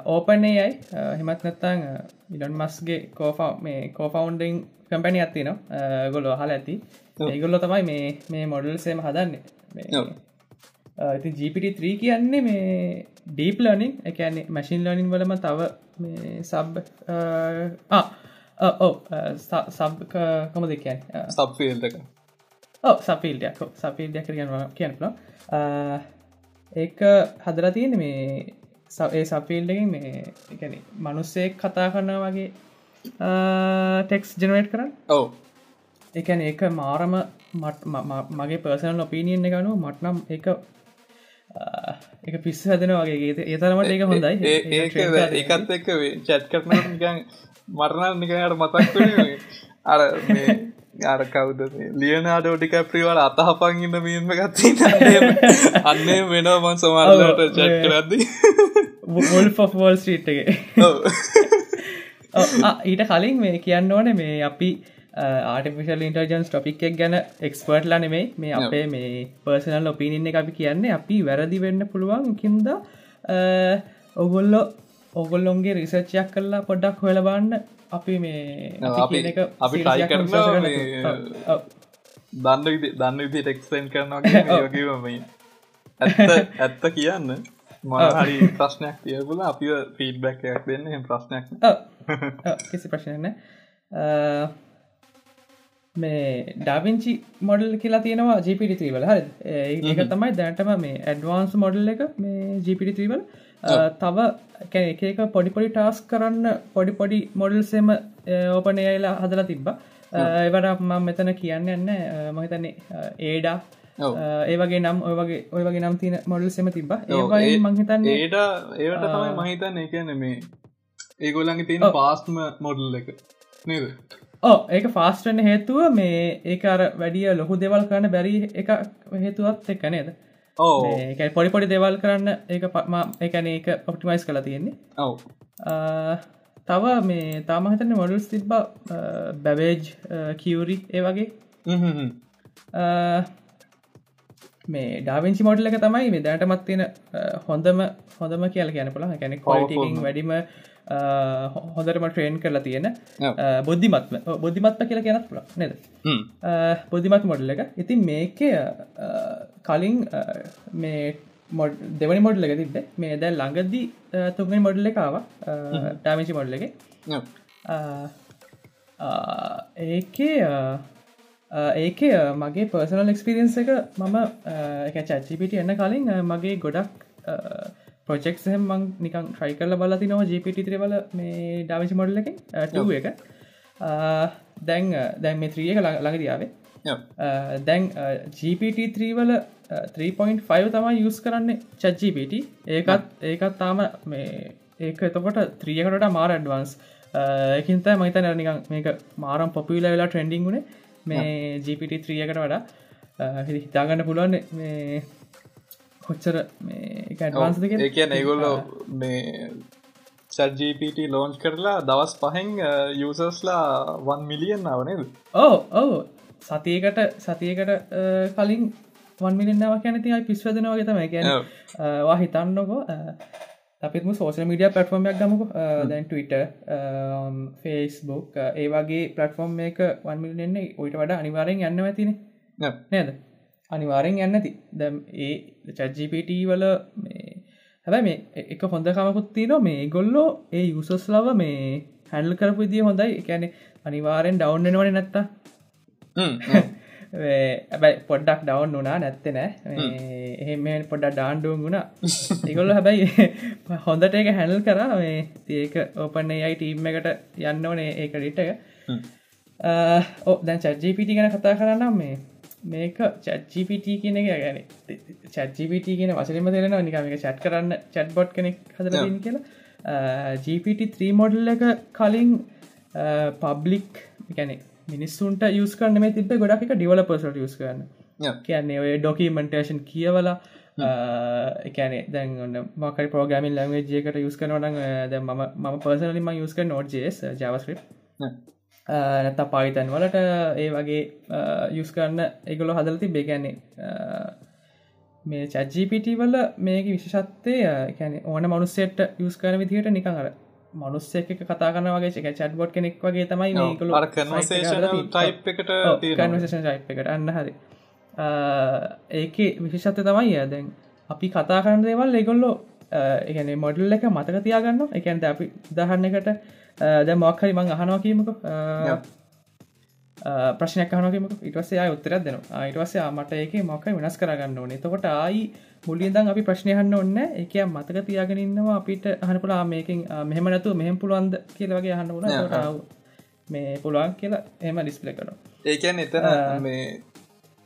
ඕපන්නේ යයි හෙමත් නැත්තං ඉඩන් මස්ගේ කෝෆා මේ කෝෆවන්ඩිං කම්පැනි ඇත්ති න ගොල්ල හල ඇති. ඒගොල්ලො තමයි මේ මේ මොඩල්සේම හදන්නේ ඉති GPT3 කියන්නේ මේ ඩීප් ලනින් එකන්නේ මැසින් ලනින් වලම තව සබ් ඕ සබ් කොම දෙකන් සබ්ෆිල්ක ඕ සපිල්ඩයක් සපිල්ඩයක් කියනවා කියනල ඒක හදර තියෙන මේ ඒ සපිල්ඩකින් මේ එකන මනුස්සෙක් කතා කරන්න වගේ ටෙක්ස් ජනවේට් කරන්න. ඔව. එකන ඒක මාරම මගේ පර්සනල් ඔපිනියන්න ගනු මටනම් එක එක පිස්ස හදන වගේ. ඒතරමට ඒක හොඳයි. ඒකත් එක්ක චැට් කරන ගන් මරණ නිකයට මතක් අර අර කවුද ලියනාඩෝ ටික ප්‍රිවල අතහපන් ඉන්න මීම ගත්ති අන්නේ වෙනමන් සමාල්ලට චැට් කරද්දි. වෝල් ස්ට්‍රීට් එක. ඊට කලින් මේ කියන්න ඕන මේ අපි ආටිෆිශල් ඉන්ටර්ජන්ස් ටොපික් එක් ගැන එක්ස්පර්ට් ලනෙමේ මේ අපේ මේ පර්සනල් ඔපිනින්න එක අපි කියන්නේ අපි වැරදි වෙන්න පුළුවන් කින්ද ඔගොල්ලො ඔගොල්ලොන්ගේ රිසර්ච්චයක් කරලා පොඩ්ඩක් හොලබන්න අපි මේ අපි ටයි කරන දන්න දන්න විදි ටෙක්ස්ටන් කරනවා ඇත්ත කියන්න. මහරි ප්‍රශ්නයක් තියබල අපි ෆීඩ්බැක් එකක් දෙන්න. ප්‍රශ්නයක් කිසි ප්‍රශ්නන මේ ඩාවිංචි මොඩල් කියලා තියෙනවා ජිපිටි ත්‍රීවල හරි. ඒක තමයි දැනටම මේ ඇඩ්වාන්ස් මොඩල් එක මේ ජිපිටි ත්‍රීවල් තව එක එක පොඩිපොඩි ටාස් කරන්න පොඩි පොඩි මොඩල්සෙම ඕපනයලා හදලා තිබ්බ. එවට මම මෙතන කියන්න යන්න මහිතන්නේ ඒඩා ඒවගේ නම් ඔයවගේ ඔය වගේ නම් තින මොඩල් සෙම තිබ ඒවගේ මංහිතන්න ඒට ඒවට තමයි මහිතන්න එකන මේ ඒගොල්ලඟ තියෙන පාස්ම මොඩල් එක. නේද ඕ ඒක ෆාස්ටන හේතුව මේ ඒක අර වැඩිය ලොහු දෙවල් කරන්න බැරි එක හේතුවත් එක්ක නේද? ඕ ඒ පොඩි පොඩි දෙවල් කරන්න ඒක පම එකන ඒක ඔප්ටිමයිස් කලා තියෙන්නේ. ඔව. තව මේ තාමහිතන මොඩල්ස් තිබ්බ බැවේජ් කියවරි ඒ වගේ. මේ ඩාවිංචි මොඩල් එක තමයි මේ දැනටමත් තියෙන හොඳම හොඳම කියල කියන පුළ ගැන කොල්ටිකින් වැඩිම හොඳටම ට්‍රේන් කරලා තියෙන බොද්ධිමත්ම බොද්ධිමත්ම කියලා කියනත් පුළ නද බොද්ධිමත් මොඩල් එක ඉතින් මේක කලින් මේ මොඩ් දෙවනි මොඩල් එක තිබ මේ දැ ළඟදී තුන්ගනි මොඩල් එකකාව ඩාමිචි මොඩල් එක ඒකේ ඒක මගේ පර්සනල් එක්ස්පිරියන්ස එක මම එක චච්චිපිට එන්න කලින් මගේ ගොඩක් ප්‍රොජෙක්් සහම මං නිකං ට්‍රයි කරල බල තිනවා ජිපිට ත්‍රවල මේ ඩාවිසි මොඩල් එක ට එක. දැන් දැන් මේ ත්‍රියක ළඟදියාවේ දැන් GPT3 වල 3.5 තමයි යස් කරන්නේ චජ්ජිපට ඒකත් ඒකත් තාම මේ ඒක එතකොට ත්‍රියකට මාර ඇඩ්වන්ස් එකින්ත මහිත නිකං මේක මාරම් පොපිල වෙලා ට්‍රෙන්ඩිංගුණේ මේ ජීපිට ත්‍රියකට වඩා. හිතාගන්න පුළුවන් මේ කොච්චර එකඩවන්ස් දෙක ඒ ඒගොල්ලෝ මේ චජීපට ලෝන්ච් කරලා දවස් පහෙන් යසස්ලා වන් මිලියන් නවනද ඕ ඔවු සතියකට සතියකට කලින් වන්මිලින්නාව කැනතියි පිස්වදනවාගේ තම ගැන වා හිතන්නකෝ අපිම සෝෂල් මීඩිය පටෆෝර්මයක් ගමක. දැන් ටවිට ෆේස්බුක් ඒ වගේ පලටෆෝර්ම් එක වන්මිලෙන්නේ ඔයිට වඩා අනිවාරෙන් යන්න ඇතින නේද? අනිවාරෙන් යන්නති දැම් ඒ චජ්ජිපට වල හැබැ මේ එක හොඳ කමකුත්ති න මේ ගොල්ලෝ ඒ යුසස් ලව මේ හැල්ල් කරපු දිය හොඳයි. එකැනෙ අනිවාරෙන් ඩවන්්න වන නැත්තා ඇබයි පොඩ්ඩක් ඩවන් වනා නැත්තෙ නෑ. එහෙම පොඩ්ඩ ඩාන්ඩුවන් වුණා. ඒගොල්ල හැබැයි හොඳට එක හැනල් කරා. මේ ඒක ඕපන්නේ යයි ටීම් එකට යන්න ඕනේ ඒක ඩිට් එක. ඕ දැන් චජ්ජිපිටි ගැන කතා කරන්නම් මේ මේක චජ්ජිපිට කියන එක ගැන චජ්ජිපිට කියන වසරම දෙරෙන නිකම එක චට් කරන්න චට් බොඩ් කෙනෙක් හදරන්න කියලා. GPT3 මොඩල් එක කලින් පබ්ලික් ගැනෙක් මිනිස්සුන්ට යස් කරන මේ තිබ ගොඩක් එක ඩිවල පසට යස් කරන්න. කියන්නේ ඔය ඩොකීමෙන්ටේෂන් කියවලා එකනේ දැන් මකයි පෝගමින් ලංවේජයකට යස් කරනවන ද ම පර්සනලිම යස් කර නෝඩ්ජස් ජවස්ක්‍රප් නැත පායිතන් වලට ඒ වගේ යස් කරන්න එගොලො හදලති බේගැන්නේ මේ චජ්ජිපිට වල මේක විශෂත්තය කැන ඕන මනුස්සෙට යස් කරන විදිහට නිකං අර මනුස්ස එක කතා කන වගේ එක චට්බොට් කෙනෙක් වගේ තමයි මේකල එකට අන්න හරි. ඒක විශෂත්ත තමයි දැන් අපි කතා කරන්න දේවල් එකොල්ලෝ එකන මොඩල් එක මතක තියාගන්න එකන්ට අපි දහන්න එකට ද මොක්හරි මං අහනවා කියීමක. ප්‍රශ්නයක් කනකම ඉටවසේ අය උත්තරත් දෙනවා. අයිටවසේ මට ඒක මොක වෙනස් කරගන්න ඕනේ. තකොට ආයි මුලින්දන් අපි ප්‍රශ්නයහන්න ඔන්න එක මතක තියාගෙනන්නවා අපිට හනපුලා මේකින් මෙහම නැතු මෙහම පුළුවන්ද? කියලවගේ අහන්න වුණ මේ පුළුවන් කියලා එම ඩිස්පලේ කන ඒකන් එතන මේ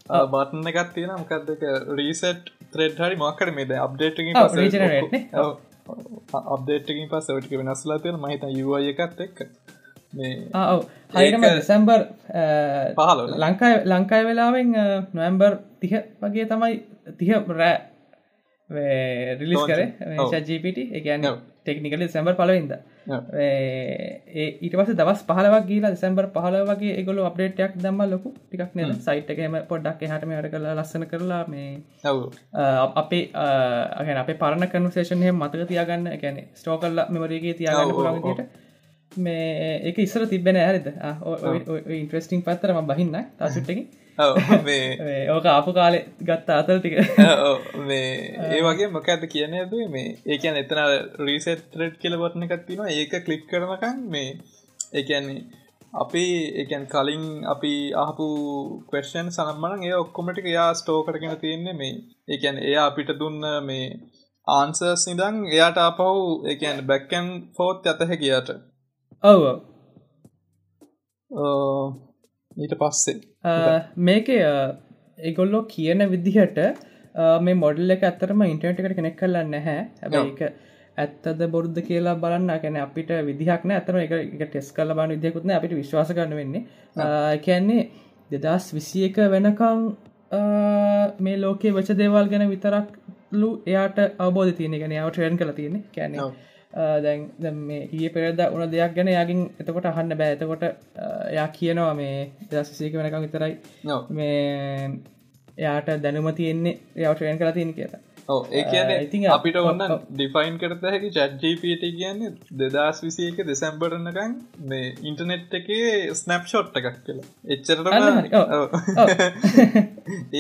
බටන එකත් තියෙන මොකක්දක රීසට් ත්‍රෙඩ් හරි මක්කට මේද අප්ඩේටකින් අප්ඩේටකින් පස් ටක වෙනස්ලා තියෙන මහිත යුව එකත් එක්ක. හයිම දෙසැම්බර් පහල ලංකායි ලංකායි වෙලාවෙන් නොවම්බර් තිහ වගේ තමයි තිහ රෑ රිලිස් කර. ජීපට එකන ටෙක්නිකල සැම්බර් පලවින්ද ඊට පස දවස් පහලවක් ගීලා සැම්බර් පහල වගේ ගොල අප්ඩේටයක් දම්ම ලොකු. ටිකක් න සයිට් එකම පොඩ්ඩක් හටම යට කරලා ලස්සන කරලා මේ අපේ අගෙන අප පරණ කනුසේෂනය මතක තියාගන්න එකැන ස්ටෝ කල්ලා මෙමරගේ තියාගන්න පුළන්ගට මේ ඒක ඉස්සර තිබෙන ඇරිද ඉන්ට්‍රස්ටිං පත්තරම බහින්න තසුට්ටකි ඕක ආපු කාලෙ ගත්ත අතල් ටික. මේ ඒ වගේ මොක ඇත කියන ඇද මේ ඒකන් එතන රීසෙට්‍රට් කියල බොට්න එකත්තින ඒක කලික් කරනකන් මේ ඒකන්නේ අපි එකන් කලින් අපි ආපු කවස්න් සනම්මන ඒ ඔක්කොමටික යා ස්ටෝ කරගෙන තියෙන්නේ මේ ඒකැන් එයා අපිට දුන්න මේ ආන්සර්ස් නිදං එයාට අපහු එකන් බැක්කන් ෆෝත් ඇතහ කියට ඔව ඊට පස්සේ. මේක ඒගොල්ලෝ කියන විදිහට මේ මොඩල් එක ඇත්තරම ඉන්ටර්ට එකට කෙනෙක් කරලන්න නැහැ. හැබැයි එක ඇත්තද බොරුද්ධ කියලා බලන්න. කැන අපිට විදිහක්න ඇතම එක ටෙස් කල බන විදියකුත්න අපිට විශ්වාස කරන්න වෙන්නේ. කියන්නේ දෙදස් විසි එක වෙනකං මේ ලෝකේ වච දේවල් ගැන විතරක්ලු එයාට අවබෝධ තියෙන ගැන යාව ට්‍රයන් කළ තියෙන කැන දැන් මේ ඒ පෙරද උන දෙයක් ගැන යාගින් එතකොට අහන්න බෑ. එතකොට යා කියනවා මේ දසසේක වෙනකම් විතරයි මේ එයාට දැනුම තියෙන්නේ යාව ට්‍රයන් කලා තියෙන කියලා. ඒ කියන අපිට ඔන්න ඩිෆයින් කරත හැකි චැට්ජපට කියන්නේ දෙදස් විසි එක දෙසැම්බරනකං මේ ඉන්ටනෙට් එකේ ස්නප් ෂොට් එකක් කියලා. එච්චරට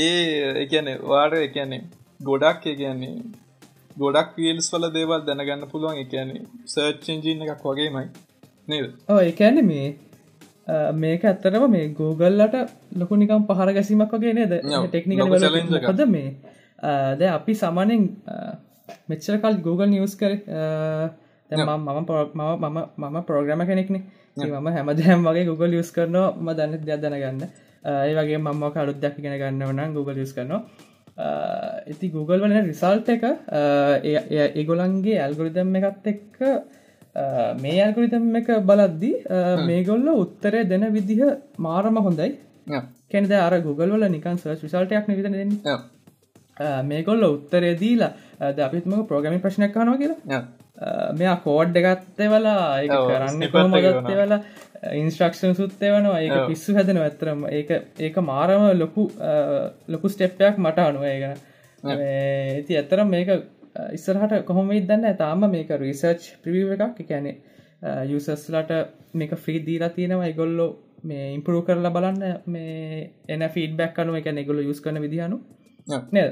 ඒ එකන වාඩ එකන්නේ ගොඩක් කියන්නේ ගොඩක් වල්ස් වල දේවල් දැනගන්න පුළුවන්. එකන්නේ සර්ච්චෙන්ජීන එකක් වගේමයි නේද? ඕ එකන්න මේ මේක ඇත්තරම මේ ගෝගල්ලට ලොකු නිකම් පහර ගැසීමක් වගේ නේද? ටෙක්නික ද මේ ද අපි සමනෙන් මෙච්චර කල් Google නිියස් කර මම මම ප්‍රෝග්‍රම කෙනෙක්නෙ. මම හැමදැම් වගේ Google යස් කරනවා ම දන්න දෙයක් දැනගන්න. ඒ වගේ මම කලුත් දැක් ගෙන ගන්න වන Google යස් කරනවා ඉති Google වන රිසල්ට එක? ඒගොලන්ගේ ඇල්ගොරිදම් එකත් එක්ක මේ ඇල්ගොරිතම් එක බලද්දි මේගොල්ල උත්තරය දෙන විදිහ මාරම හොඳයි. කැනද අර Google වල නිකන් සර්ච් විසල්ටයක් නිවිත දෙන්නේ. මේකොල්ල උත්තරේ දීලා ද අපිත්ම ප්‍රෝගමින් ප්‍රශ්නයක් කනවා කියලා. මෙයා කෝඩ් එකත්තේ වෙලා කරන්න කොමගත්තේ වෙලා ඉන්ස්ට්‍රක්ෂන් සුත්තේ වනවා ඒක පිස්සු හැදෙන ඇත්තරම ඒක ඒක මාරම ලොකු ලොකු ස්ටෙප්පයක් මට අනුව ඒගෙන ඇති ඇත්තරම් මේක ඉස්සරහට කොහොම ඉදන්න තාම මේක රිසර්ච් ප්‍රිව එකක්. කැනෙ යුසස්ලට මේක ෆ්‍රී දීලා තියෙනවා. ඉගොල්ලෝ මේ ඉම්පරූ කරලා බලන්න. මේ එන ෆීඩබැක් අනුව එක නෙගොල යුස් කරන විදිහනු නද?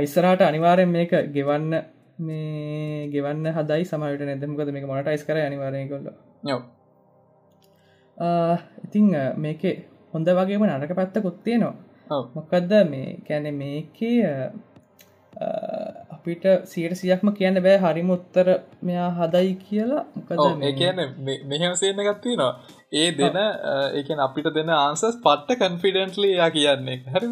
ඉස්සරහට අනිවාරයෙන් මේක ගෙවන්න මේ ගෙවන්න හදයි. සමට නැදමකද මේක මොනටයිස් කර අනිවාරය කොල්ල ඉතිං මේකේ හොඳ වගේම නරක පැත්ත කොත්තියනවා මොකක්ද මේ කැනෙ මේකේ අපිට සියට සියක්ම කියන්න බෑ. හරිම උත්තර මෙයා හදයි කියලා. මොකද කියන මෙහම සේන ගත්වනවා ඒ දෙන ඒක අපිට දෙන ආන්සස් පට්ට කන්ෆිඩන්ටලි යා කියන්නේ. හරි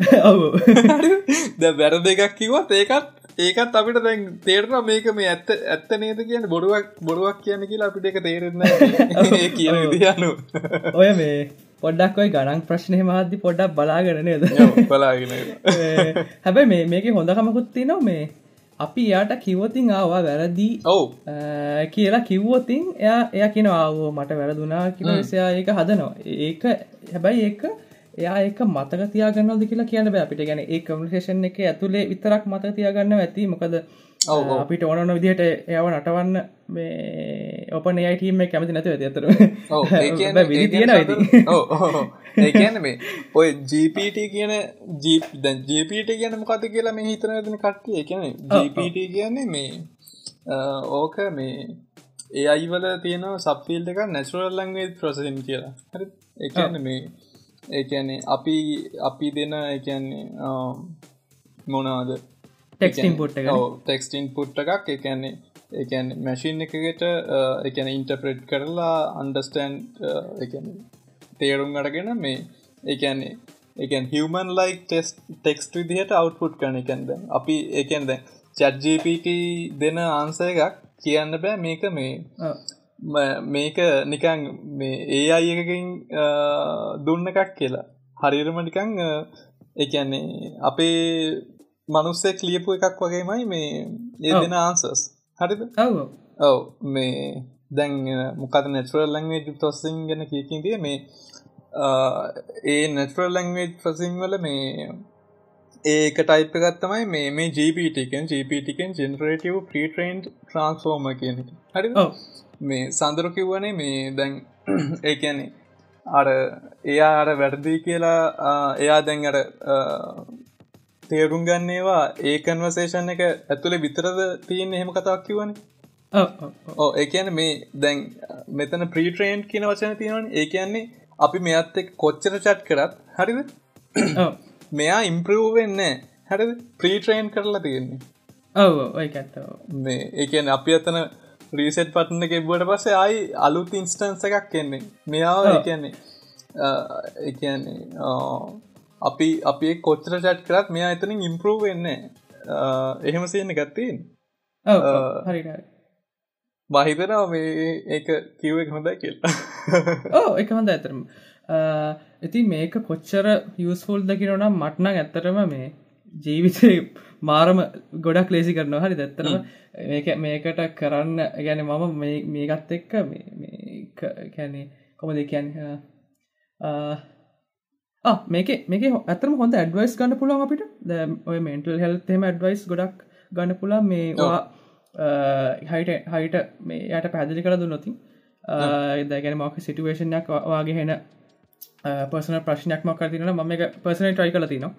ද වැර දෙකක් කිවත් ඒකත් ඒකත් අපිට දැන් තේරන මේක මේ ඇත්ත ඇත්ත නේද කියන බොඩුවක් බොඩුවක් කියන්න කියලා අපිට එක තේරෙන්න කියන විදියනු ඔය මේ පොඩ්ඩක් ඔයි ගණන් ප්‍රශ්නය මහද්දි පොඩ්ඩක් බලාගෙනනේද බලාගෙන හැබැයි මේ මේක හොඳකමකුත්ති නො මේ අපි යාට කිව්වතින් ආවා වැරදි ඔවු. කියලා කිව්වොතින් එයා එය කියෙන ආවෝ මට වැරදුනා කියෙන විසයා ඒක හදනවා. ඒක හැබැයි ඒක එයා ඒක මතක තියාගන්නද කියලා කියන්න බෑ. අපිට ගැන ඒ කමිකේෂන් එක ඇතුළේ විතරක් මතක තියාගන්න ඇති. මොකද අපිට ඕනන විදිහට එයාව නටවන්න මේ ඔපන අයිටීම කැමති නැතිව ඇති අතර විදි තියෙන ඒකන මේ ඔය ජීපට කියන ජීපට කියන මොකත කියලා මේ හිතන ඇතින කට්ටිය? කියන ජීපට කියන්නේ මේ ඕක මේ ඒ අයිවල තියෙන සබ්ෆිල් එක නැචුරල් ලංගේ ප්‍රසසින් කියලා. හරි එකන්න මේ ඒකන්නේ අපි අපි දෙන එකන්නේ මොනාද ටෙක්ස්ටින් පුට් ටෙක්ස්ටින් පුට් එකක්. එකන්නේ එකන් මැශීන් එකකට එකන ඉන්ටප්‍රෙට් කරලා අන්ඩස්ටන්් තේරුම් අඩගෙන මේ එකන්නේ එකන් හිවමන් ලයික් ටෙස් ටෙක්ස්ට විදිහට අවට්පුට් කන එකන්ද අපි එකන්ද චැට්ජපට දෙන ආන්ස එකක් කියන්න බෑ. මේක මේ මේක නිකං මේ ඒ අය එකකින් දුන්න එකක් කියලා. හරිරම නිකං එකන්නේ අපේ මනුස්සෙක් ලියපු එකක් වගේමයි මේ ඒ දෙන ආන්සස් හරිද? ඔව. මේ දැන් මොකද නැටරල් ලංවේජ් ප්‍රසිං ගැන කියකින්දිය මේ ඒ නැටරල් ලංවේජ් ප්‍රසිං වල මේ ඒක ටයිප් ගත්තමයි මේ මේ ජීපටකෙන් ජීපටකෙන් ජෙනරේටව ප්‍රීට්‍රේන්් ට්‍රන්ස්ෆෝර්ම කියන හරි මේ සඳරු කිව්වනේ මේ දැන් ඒකැනේ අර එයා අර වැරදිී කියලා එයා දැන් අර තේරුම් ගන්නේවා ඒ කන්වසේෂන් එක ඇතුළේ විතරද තියෙන් එහෙම කතාක් කිවන ඕ ඒකන මේ දැන් මෙතන ප්‍රීට්‍රේන්් කියන වචන තියෙනවන. ඒ කියන්නේ අපි මෙත් එක් කොච්චර චට් කරත් හරිද මෙයා ඉම්පරවෙන්න හැරද? ප්‍රීට්‍රේන්් කරලා තියෙන්නේ. ඔව ඔයකඇත්තව මේ ඒකන අපි අතන රීසෙට් පටන එක බුවට පස්සේ අයි අලුත් ඉන්ස්ටන්ස එකක් කෙන්නේ මෙයාව එකන්නේ එකන්නේ අපි අපි කොච්චර චට් කරත් මෙයා එතනින් ඉම්පරූ වෙන්න එහෙම සියන්න ගත්තීන් බහිතර මේ ඒක කිව්ව හොඳ කියලා. ඕ එක හොඳ ඇතරම ඉති මේක කොච්චර යස්ෆුල් දකිනනම් මට්නං ඇත්තරම මේ ජීවිතය මාරම ගොඩක් ලේසි කරනවා. හරි දැත්තරම මේක මේකට කරන්න ගැන මම මේකත් එක්ක කැනේ කොමද කියන්න මේක මේක ඇතරම හොඳ ඇඩවයිස් ගන්න පුළුවන් අපිට. ඔය මෙන්ටල් හෙල්තෙම ඇඩවයිස් ගොඩක් ගන්න පුලා මේවා හයිට හයිට මේ යට පැදිලි කළ දුන්නොතින් දැගෙන මොක සිටුවේෂනයක් වගේ හෙන පර්සන ප්‍රශ්නයක් මොක තින ම එක පර්සන ට්‍රයි කල තිනවා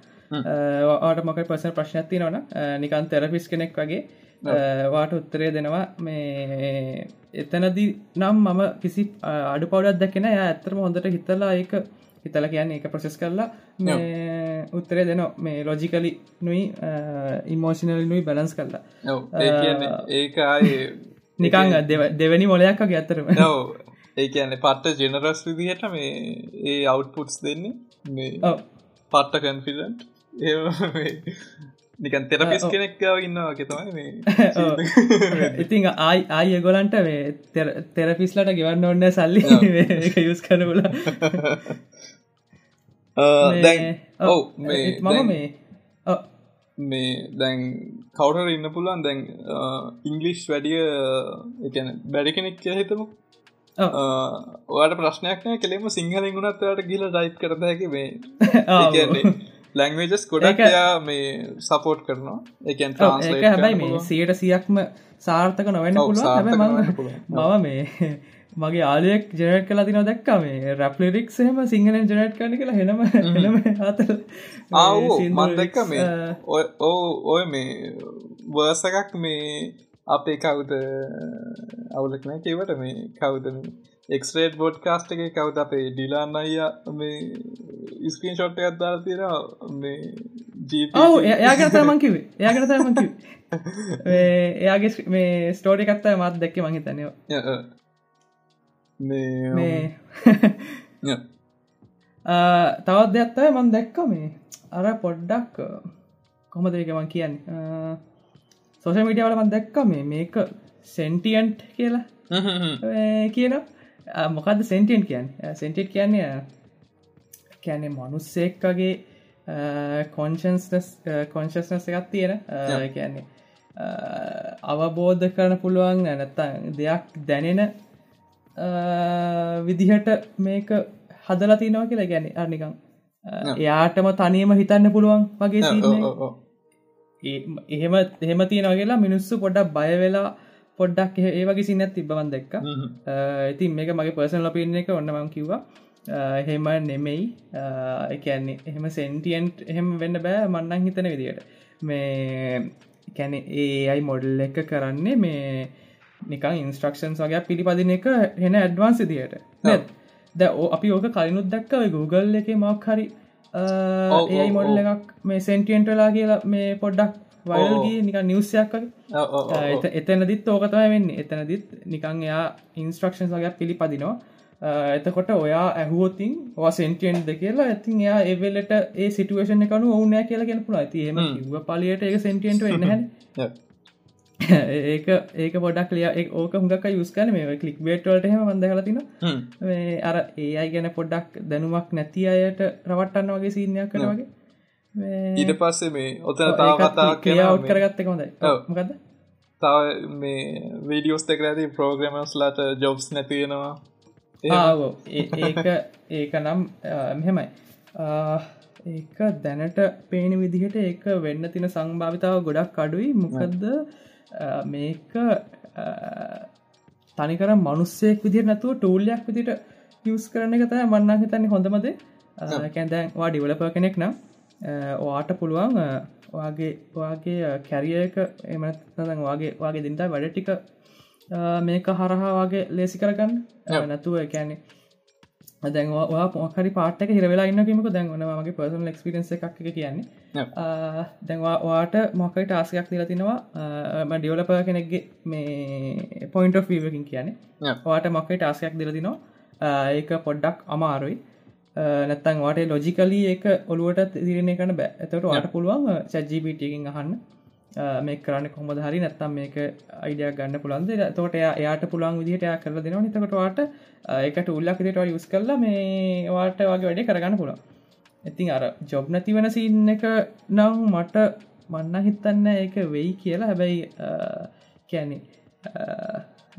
ආට මොක පර්සන ප්‍රශ්නයක් තිනවන නිකන් තෙරපිස් කෙනෙක් වගේ වාට උත්තරේ දෙනවා. මේ එතනදී නම් මම කිසි අඩු පවඩක් දැකෙන ය ඇත්තරම හොඳට හිතලා ඒක හිතල කියන්න එක ප්‍රසෙස් කරලා උත්තරේ දෙන මේ ලොජිකලි නුයි ඉමෝෂනල් නුයි බැලන්ස් කරලා. ඒක නිකං දෙවැනි මොලයක් වගේ ඇතරම ඒ කියන්න පට්ට ජෙනරස් විදිහට මේ ඒ අවුට්පුට්ස් දෙන්නේ. මේ පට්ට කන්ෆිලන්ට් ඒ නිකන් තෙරපිස් කෙනෙක්කාව ඉන්නවා කෙතමයි මේ ඉතිං ආයි ආය ගොලන්ට මේ තෙරපිස්ලට ගෙවන්න ඔන්න සල්ලි. යුස් කනගුල ඔව. මම මේ මේ දැන් කවුටර ඉන්න පුළුවන් දැන් ඉංගලිෂ් වැඩිය එකන බැඩි කෙනෙක් හිතමු ඔයාට ප්‍රශ්නයක්න කෙලෙම සිංහලින් ගුණත්වට ගිල ඩයිප් කරත හැකි මේ ලැංවේජස් ගොඩක් යා මේ සපෝට් කරනවා. එකන් හැබැයි මේ සියට සියක්ම සාර්ථක නොවෙන්න මම මේ මගේ ආලයෙක් ජනට් කලා තින දැක්කා. මේ රැප්ලිරික් සහම සිංහලෙන් ජනට් කරන කියලා හෙනම හෙනම හතල මන් දැක්ක මේ ඕ ඔය මේ වර්සකක් මේ අපේ කවුද අවුලක්නෑ කිවට මේ කවුද එක්ස්රේට් බොඩ් කාස්ට එක කවුද අපේ ඩිලාන්න අයිය මේ ඉස්කීන් ෂොට් එකත් දාලා තියෙන මේ ඔව එයාගත මංකිවේ එයාගත මංකිව එයාගේ මේ ස්ටෝඩි කත්තා මත් දැක්ක මහිතනයෝ මේ තවත් දෙයක්ත්තය මන් දැක්ක මේ. අර පොඩ්ඩක් කොම දෙකමන් කියන්න සෝෂ මිටියවල මන් දැක්ක මේ මේක සෙන්ටියන්ට් කියලා. කියන මොකක්ද සෙන්ටියන් කියන්න? සෙන්ටිට් කියන්නේ කියන්නේ මනුස්සෙක්කගේ කොන්ශන්ස් කොන්ශස්නස් එකත් තියෙන කියන්නේ අවබෝධ කරන පුළුවන් නැත්ත දෙයක් දැනෙන විදිහට මේක හදලා තිනවා කියලා. ගැන අනිකම් එයාටම තනියම හිතන්න පුළුවන් වගේ එහෙම එහෙම තියෙනවා කියලා මිනිස්සු පොඩක් බය වෙලා පොඩ්ඩක් ඒ වගේ සිනත් තිබවන් දෙක්ක ඉතින් මේක මගේ පර්සන් ලපින්න එක ඔන්නමම් කිව්වා. එහෙම නෙමෙයි. එකන්නේ එහෙම සෙන්ටියන්ට් එහෙම වෙන්න බෑ මන්නන් හිතන විදියට. මේ කැන ඒ අයි මොඩල් එක කරන්නේ මේ නිකං ඉන්ස්ට්‍රක්ෂන්ස් වගේ පිළිපදින එක හෙන ඇඩ්වාන්ස් දියට ද අපි ඕක කලිනුත් දක්කව Google එක මක් හරි ඒයි මොඩල් එකක් මේ සෙන්ටියන්ටලා කියලා මේ පොඩ්ඩක් වල්ගේ නික නිවසයක් එතනදිත් ඕකතම වෙන්න. එතනදිත් නිකං එයා ඉන්ස්ට්‍රක්ෂන් වගේ පිළිපදිනවා. එතකොට ඔයා ඇහුවතින් වා සෙන්ටියන්ද කියලා ඇතින් එයා එවෙලට ඒ සිටුවේෂන එකනු ඕනෑ කියලා කියෙන පුළ ඇති එම ව පලියට එක සෙන්ටියන්ට වෙන්න ඒක ඒක පොඩක් ලිය ඕක හුඟක් යුස්කන මේ කලික් බේටවලට හෙම. වන්ද හලතින අර ඒ අයි ගැන පොඩ්ඩක් දැනුමක් නැති අයට රවට්ටන්න වගේ සීනයක් කන වගේ. ඊට පස්සේ මේ ඔතන තාව කතා කියාවට් කරගත්ත කොඳයි මොකද තව මේ වීඩියෝස් දෙක ඇති ප්‍රෝග්‍රමස්ලාට ජොබ්ස් නැතියෙනවා ඒක ඒක නම් මෙහෙමයි. ඒක දැනට පේන විදිහට ඒක වෙන්න තින සංභාවිතාව ගොඩක් අඩුයි. මොකදද මේක තනිකර මනුස්සෙක් විදිර නැතුව ටූල්ලයක් විදිට යස් කරන එක තය මන්නා හිතන්නේ හොඳමද? කැන්දැන් වා ඩිවලප කෙනෙක් නම් ඔයාට පුළුවන් වගේ වගේ කැරියක එමනතන් වගේ වගේ දින්ට වැඩ ටික මේක හරහා වගේ ලේසි කරගන්න. නැතුව එකැනෙ දැන්වා පොහරි පාටක හිරවෙලා ඉන්නකීමක දැන්වනවාගේ පර්සන් ක්ස්පිරන්ස එකක් කියන්නේ. දැන්වා වාට මොකයි ටාසකයක් දිල තිනවා. ඩියවලප කෙනෙක්ගේ මේ පොයින්ට ෆීවකින් කියන්නේ. වාට මොකයි ටාසකයක් දිල තිනවා. ඒක පොඩ්ඩක් අමාරුයි. නැත්තන් වාට ලොජිකලී එක ඔළුවට තිරණය කන බෑ. ඇතට වාට පුළුවන් සැජීපිටියකින් අහන්න මේ කරන්න කොහොම හරි නැත්තම් මේක අයිඩියක් ගන්න පුළන්ද තෝට එයාට පුළන් විදිහට යා කරල දෙනවා. නිතකටවාට එකට උල්ලක් දිට යුස් කරලා මේ වාට වගේ වැඩේ කරගන්න පුළා ඉතින් අර ජොබ් නැතිවන සින්න එක නම් මට මන්න හිතන්න ඒක වෙයි කියලා. හැබැයි කියන්නේ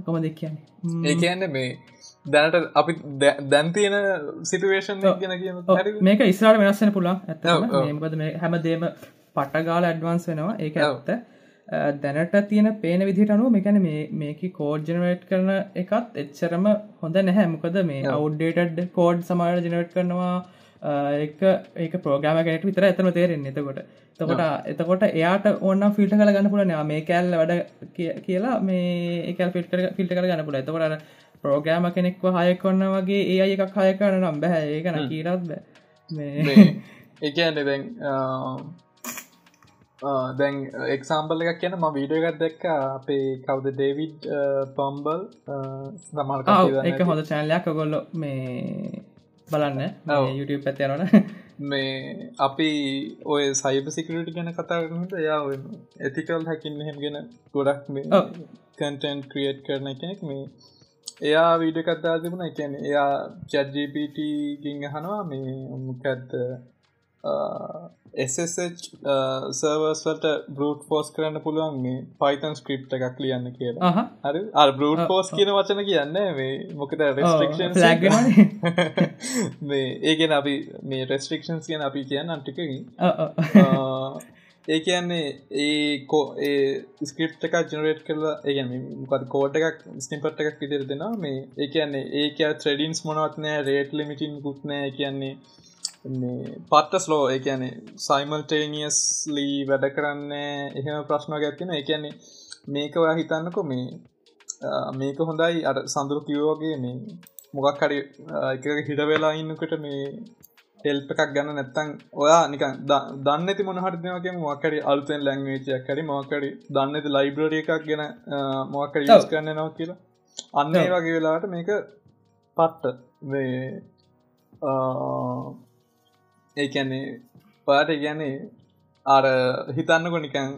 කොම දෙක් කියන්නේ? ඒ කියන්න මේ දැනට අපි දැන් තියෙන සිටුවේෂන් ගැන මේක ඉස්රාට වෙනස්සන පුළන් ඇත හැමදේම පටගාල ඇඩ්වන්ස් වෙනවා. ඒක ඇත්ත. දැනට තියෙන පේන විදිට අනුව මෙකැන මේක කෝඩ් ජනවේට් කරන එකත් එච්චරම හොඳ නැහැ. මොකද මේ අවුඩ්ඩේටඩ් කෝඩ් සමාට ජනවට් කරනවා. ඒක ප්‍රෝග්‍රම කෙනෙට විතර ඇතම තේරෙන් එතකොට තකොට එතකොට එයාට ඔන්න ෆිල්ට කල ගන්න පුලන මේ කැල් වැඩ කියලා මේ එකල් ෆිල්ට ෆිල්ට කල ගන්න පුල එතකොට ප්‍රෝග්‍රම කෙනෙක්ව හය කොන්න වගේ ඒ අය එකක් හය කරන නම් බැහැ ඒකන කීරත් බෑ. ඒකන්න දැන් දැන් එක්සාම්බල එකක් කියන ම වීඩිය එකත් දැක්ක අපේ කවුද? ඩේවිඩ් පම්බල් සමල් එක හොඳ චැනලයක් ගොල්ල මේ බලන්න. YouTube පැත්තරන මේ අපි ඔය සයිබ සිකරට ගැන කතාරනට යා ඇතිකල් හැකින් හෙම ගෙන ගොඩක් මේ කන්ටන් ක්‍රියට් කරන කෙනෙක්. මේ එයා වීඩ කත්තා තිබුණ. එකැන එයා චැඩ්ජපට ගිං හනවා මේ මොකැත්ත SSH සර්වස්වට බෘට් පෝස් කරන්න පුළුවන් මේ පයිතන් ස්ක්‍රප් එකක් ලියන්න කියලා. හරි? අ බෘට් පෝස් කියන වචන කියන්න මේ මොකද රෙස්ට්‍රක්ෂන් මේ ඒගෙන අපි මේ රෙස්ට්‍රක්ෂන්ස් කියන අපි කියන්න අන්ටිකකින් ඒ කියන්නේ ඒ කෝ ඒ ස්ක්‍රප් එක ජනරේට් කරලා ඒගැන මොකද කෝඩ් එකක් ස්නිපට් එකක් විදිර දෙෙනවා. මේ ඒ කියන්නේ ඒක ත්‍රඩින්ස් මොනවත්නෑ රේට් ලිමිටින් කුත්නෑ කියන්නේ පත්ත ස්ලෝ එකන සයිමල්ටේනියස්ලී වැඩ කරන්න එහෙම ප්‍රශ්න ගැත්තින එකන්නේ මේක ඔයා හිතන්නකො මේ මේක හොඳයි. අ සඳුරු කිවෝගේ මේ මොකක් හරි එක හිට වෙලා ඉන්නකට මේ හෙල්ප එකක් ගන්න නැත්තං ඔයා නිකන් දන්න ති මොනහටනවගේ මොකරි අල්තෙන් ලැංවේචයක් කරි මොකරි දන්නති ලයිබ්‍රරිය එකක් ගැන මොකර යස් කරන්න නව කියලා. අන්න ඒ වගේ වෙලාට මේක පට්ට වේ ඒකැන්නේ පාට ගැනේ අර හිතන්නකො නිකං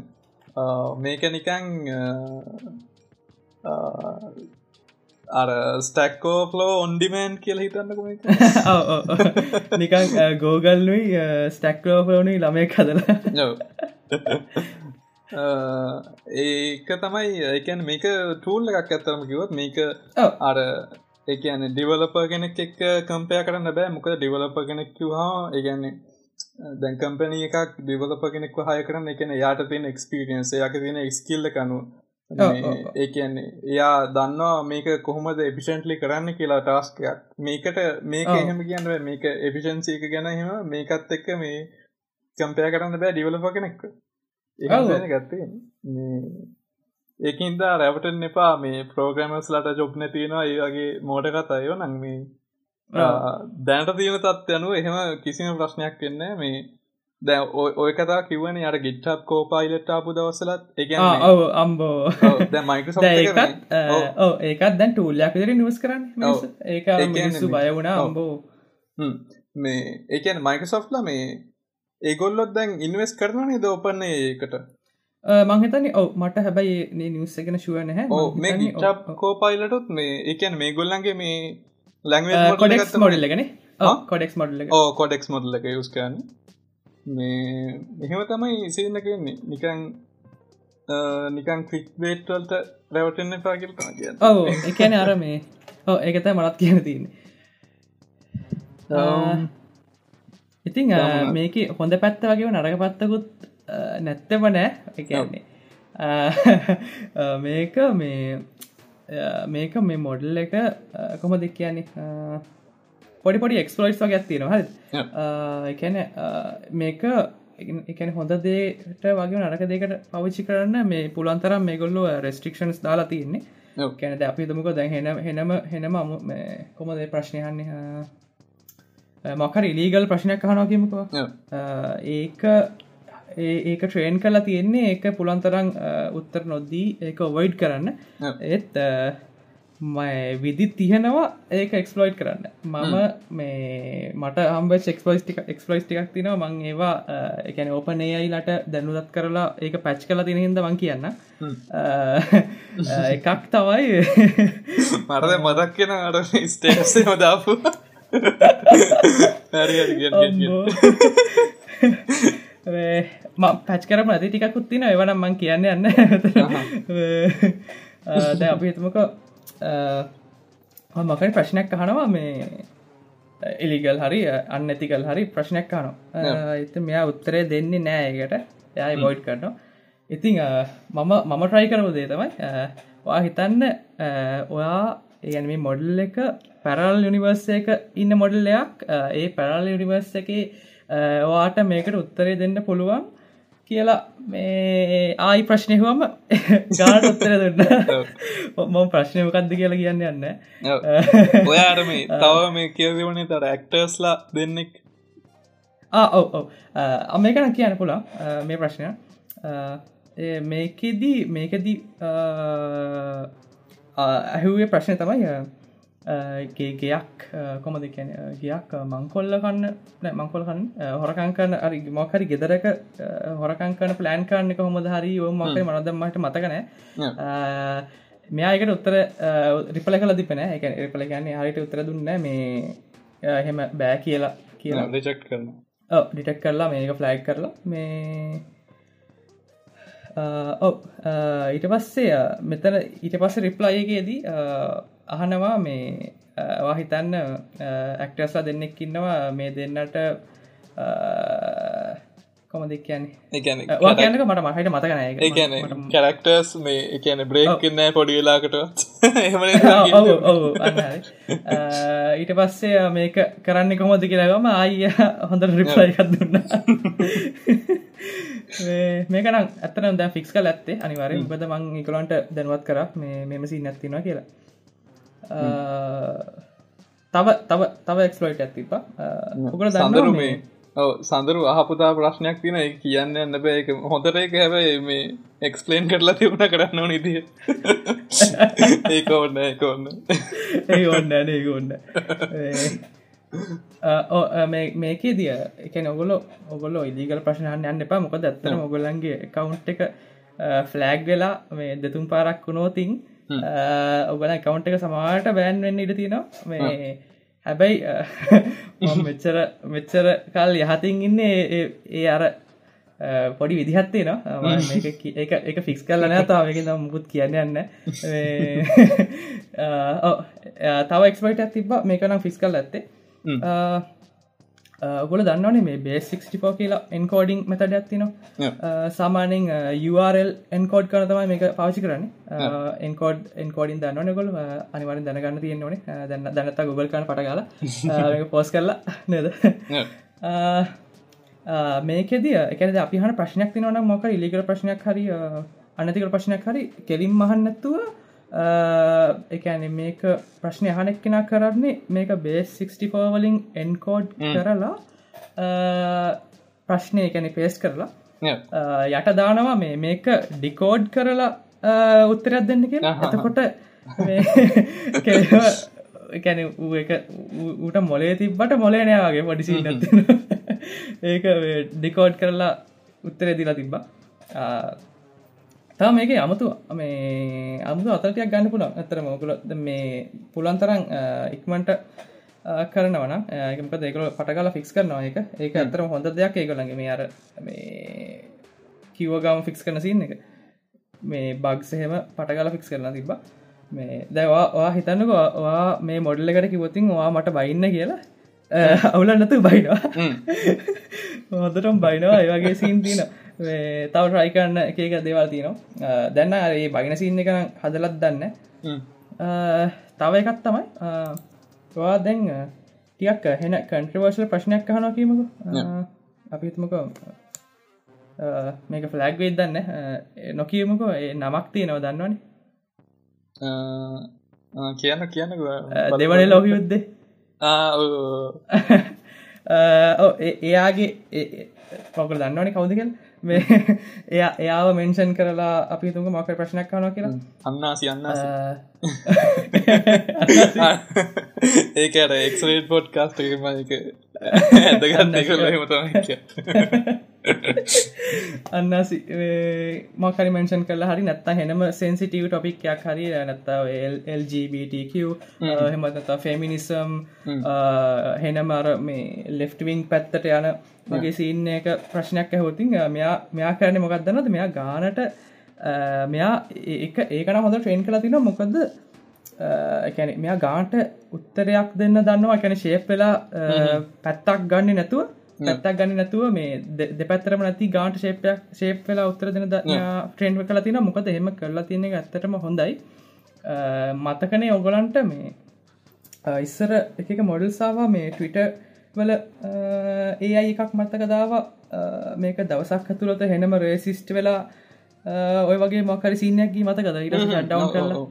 මේක නිකං අර ස්ටක්කෝ ෆලෝ ඔන්ඩිමෑන් කියල හිතන්නකො නිකං ගෝගල්නුයි ස්ටක්කෝ ෆලෝනි ළමය කදලා ඒක තමයි ඒකැන් මේක ටූල් එකක් ඇත්තරම කිවත් මේක අර එකන ඩිවලප කෙනෙක් එක් කම්පය කරන්න බෑ. මොක ඩිවලප කෙනෙක් හා ඒගැන්නේ දැන් කම්පනී එකක් ඩිවලප කෙනෙක් හය කරන්න එකන යාට තියෙන එක්ස්පිරියන්ස යක තියෙන එක්ස්කිල්ල කනු ඒකන්නේ එයා දන්නවා මේක කොහොමද එපිෂන්ටලි කරන්න කියලා ටාස්කයක් මේකට මේක එහෙම කියන්න මේක එපිෂන්සි එක ගැන හෙම මේකත් එක්ක මේ කම්පය කරන්න බෑ ඩිවලප කෙනෙක් ඒ ගත්තේ ඒකින්ද රැවටන් එපා. මේ ප්‍රෝග්‍රමස් ලට ජොබ් නැතියෙනවා ඒ වගේ මෝඩ කතායෝ නං මේ දැනට තියෙන තත් යනුව එහෙම කිසිම ප්‍රශ්නයක් වෙන්න මේ දැ ඔය කතා කිවන අර ගිට්ටක් කෝපායිලට ආපු දවසලත් එක ඔව අම්බෝ. ඒකත් දැන් ටූල්ලයක් විදර නිවස් කරන්න ඒක මිනිස්සු බය වුණා අම්බෝ. මේ ඒකන් මයිකසොෆ්ල මේ ඒගොල්ලොත් දැන් ඉන්වස් කරනනේ ද ඔපන්නේ ඒකට මංහිතන ඔව මට හැබැයි නිවස්සගෙන ශුව නැහැ. මේ ගිටප් කෝපයිලටුත් මේ එකන් මේ ගොල්ලන්ගේ මේ ලැංව කොඩෙක් මොඩල්ලගෙන කොඩෙක් මොඩල්ල ඕ කොඩෙක්ස් මොඩල්ල එක. යුස් කරන්න. මේ එහෙම තමයි ඉසින්න කියන්නේ නිකන් නිකන් ක්‍රික් වේට්වල්ට රැවටෙන්න්න පාකිල් කිය ඔව එකන අර මේ ඕ ඒකත මනත් කියන තියන්නේ. ඉතිං මේක හොඳ පැත්ත වගේ නරක පත්තකුත් නැත්තම නෑ. එකන්නේ මේක මේ මේක මේ මොඩල් එක කොම දෙක් කියන්නේ පොඩි පොඩි එක්ස්පලෝයිස් වගේ ඇත්තින හ එකන මේක එකන හොඳ දේට වගේ නරක දෙකට පවිච්චි කරන්න මේ පුළන්තරම් මේ ගොල්ලු රෙස්ට්‍රික්ෂන්ස් දාලා තියන්නේ. කැනද අපි දමුක දැන් හෙන හෙනම හෙනම කොමද ප්‍රශ්නයන්නේ මොකර ඉලීගල් ප්‍රශ්නයක් හනොකිමකවා ඒක ඒක ට්‍රේන් කලා තියෙන්නේ ඒක පුළන්තරං උත්තර නොද්දී ඒක ඔවයිඩ් කරන්න. ඒත් විදි තියනවා ඒක එක්ස්පලෝයිට් කරන්න. මම මේ මට හම්බ එක්ස්පලයිස්ටික එක්ස්පලයිස් ටිකක් තින මං ඒවා එකන ඕපන ඒයිලට දැනුදත් කරලා ඒක පැච් කලා තින හිද මං කියන්න. එකක් තවයි මරද මදක් කියෙන අර ස්ටේසේ මදාපු පැච් කරම ඇති ටිකකුත් තින එවනම් මං කියන්න යන්න. දැ අපි හිතමක මකට ප්‍රශ්නයක් අහනවා. මේ එලිගල් හරි අන්න ඇතිකල් හරි ප්‍රශ්නයක් කනවා එත මෙයා උත්තරේ දෙන්නේ නෑයකට යයි බොයිඩ් කරනවා. ඉතිං මම මම ට්‍රයි කරපු දේ තමයි වා හිතන්න ඔයා ඒගැන මේ මොඩල් එක පැරල් යුනිවර්ස එක ඉන්න මොඩල්ලයක් ඒ පැරල් යුනිවර්ස එක වාට මේකට උත්තරේ දෙන්න පුළුවන් කියලා මේ ආයි ප්‍රශ්නයහුවම ගාට උත්තර දුන්න. මොම ප්‍රශ්නයමකක්ද කියලා කියන්න යන්න ඔයාට මේ තව මේ කියවනේ තර ඇක්ටර්ස්ලා දෙන්නෙක්. ඔව අමේකන කියන්න පුලා මේ ප්‍රශ්නය. මේකෙදී මේකදී ඇහුවේ ප්‍රශ්නය තමයි ගේගයක් කොමද කියන ගයක් මංකොල්ල කන්න මංකොල්කන් හොරකං කරන අරි මොකරි ගෙදරක හොරකං කන ප්ලෑන් කරන්න කොහොමද? හරි ඕ මක මනදම්මට මතකනෑ මෙයායකට උත්තර රිපල කල දිපන එක රිපල ගන්නේ හරිට උත්තර දුන්න මේ එහෙම බෑ කියලා කියලා. රිචක් කරන ඩිටක් කරලා මේක ෆ්ලයි් කරලා මේ ඔව ඊට පස්සේ මෙතන ඊට පස්ස රිප්ලායගේදී අහනවා මේ වාහිතන්න ඇක්ටස්ලා දෙන්නෙක් ඉන්නවා මේ දෙන්නට කොම දෙක් කියන්නේ? කියන්නක මට මහට මතකනය ඒන කැරක්ටර්ස් මේ එකන බ්‍රේක්න්න පොඩි වෙලාකට ඊට පස්සේ මේක කරන්න කොමොද කියලාගම අය හොඳ රිප්ලයිකත් දුන්න. මේකන ඇතන ද ෆික්ස් කල ඇත්තේ. අනිවාරය බද මං ඉකලන්ට දැනුවත් කර. මේ මෙම සි නැතිනවා කියලා තව තව තව එක්ස්ලෝයිට ඇතිපා ඔකට සඳරු මේ? ඔව සඳරු අහපුතා ප්‍රශ්නයක් තින කියන්න එන්න බෑ. එක හොඳට එක හැබයි මේ එක්ස්පලේන් කරලා තිබුණ කරන්න නිදිය ඒක ඔන්න එක ඔන්න ඒ ඔන්න ඒක ඔන්න මේකේ දිය එක නොගොල ඔගොල ඉදිගල ප්‍රශ්නහන්න යන්න එපා. මොකද ඇත්තන ඔගොල්ලන්ගේ කවුන්් එක ෆලෑග් වෙලා මේ දෙතුම් පාරක් වුණෝතින් ඔගල කවුන්් එක සමාට බෑන් වෙන්න ඉට තියෙනවා. මේ හැබැයි මෙච්චර මෙච්චර කල් යහතින් ඉන්න ඒ අර පොඩි විදිහත්තේ නවා එක ෆික්ස් කල්ල නෑතාව එක මුකුත් කියන්න යන්න තව එක්ස්පයිට තිබ මේකනම් ෆිස් කල් ඇත්තේ ගොල දන්නවනේ මේ බේසික්ෝ කියලා එන්කෝඩිං මතඩ ඇත්තින සාමානෙන් URL එන්කෝඩ් කර තමයි මේක පාචි කරන්න. එන්කෝඩ් එන්කෝඩින් දන්නවන ගොල අනිවරින් දැනගන්න තියෙන්වනේ දැන්න දැනත ගොබල් කන පටගල පෝස් කරලා නේද? මේකෙදිය එකද අපි හන ප්‍රශ්නයක් තිනවන මොක ඉලිකර ප්‍රශ්නයක් හරි අනතිකර ප්‍රශ්නයක් හරි කෙලින් මහන්නත්තුව එකන මේක ප්‍රශ්නය අහනෙක් කෙන කරන්නේ මේක බේස් 64 වලින් එන්කෝඩ් කරලා ප්‍රශ්නය එකැන පේස් කරලා යට දානවා මේ මේක ඩිකෝඩ් කරලා උත්තරයක් දෙන්න කිය එතකොට එකැන ඌට මොලේ තිබ්බට මොලේ නෑවාගේ පඩිසි ඒක ඩිකෝඩ් කරලා උත්තරේ දිලා තිබ්බා තම මේක අමුතු මේ අමුතු අතරටයක් ගන්න පුළන් ඇතර මොකල මේ පුලන් තරන් ඉක්මන්ට කරනවන ඒකමක දෙකල පටගල ෆික්ස් කරනවා එක ඒක ඇතරම හොඳ දෙයක්. ඒකළඟ මේ අර මේ කිව්වගම ෆික්ස් කරන සින්න එක. මේ බක්සහෙම පටගල ෆික්ස් කරලා තිබ්බා. මේ දැවා හිතන්නකවා මේ මොඩල්ල එකට කිවොතින් වා මට බයින්න කියලා. අවුලන්නතු බයිනවා. හොදටම් බයිනවා. ඒවගේ සිීන් තිනවා තව ට්‍රයිකන්න එක එක දේවල් තියනවා. දැන්න ඒ බගෙන සින්න එක හදලත් දන්න තව එකත් තමයි වා දැන් ටියක් හෙන කන්ට්‍රවර්ශල් ප්‍රශ්නයක් කහනවා කීමක අපිතුමක මේක ෆලෑග් වෙත් දන්න නොකියමකෝ ඒ නමක් තියනව දන්නවනේ. කියන්න කියන්න දෙවනේ ලෝක යුද්දේ එයාගේ පොකල් දන්නවන කවුදකල් මේ එයා එයාව මෙන්ෂන් කරලා අපි තුක මක ප්‍රශ්නයක් කනවා කියලා. අන්න ඒකට එක්රේට පොඩ් කාස්ට මක ඇදගන්න එකම අන්නසි මකරි මෙන්ෂන් කල හරි නැත්ත හෙනම සෙන්සිටව ටොපික්යක් හරි නැත්තා LGBTQ හෙමතතා ෆෙමිනිසම් හෙනමර මේ ලෙෆ්ටවිං පැත්තට යන මගේ සින්න එක ප්‍රශ්නයක් ඇහෝතින් මෙයා මෙයා කරන මොකක්දන්නද මෙයා ගානට මෙයා එක ඒකන හොඳ ට්‍රේන් කලා තින මොකක්ද එකැන මෙයා ගාන්ට උත්තරයක් දෙන්න දන්නවා. කැන ශේප් වෙලා පැත්තක් ගන්න නැතුව පැත්තක් ගන්න නැතුව මේ දෙපැත්තරම නැති ගාන්ට ශේපයක් ශේප් වෙලා උත්තර දෙන ට්‍රෙන්ඩ් කලා තින මොකද හෙම කරලා තියන ඇත්තටම හොඳයි. මතකනේ ඔගොලන්ට මේ ඉස්සර එක මොඩල්සාවා මේ ටවිට වල ඒ අයි එකක් මත්තකදාව මේක දවසක් ඇතුළත හෙනම රේසිස්ට් වෙලා ඔය වගේ මොකරි සිීනයක්ගේ මතකද? ඉර ඩවන් කරලා.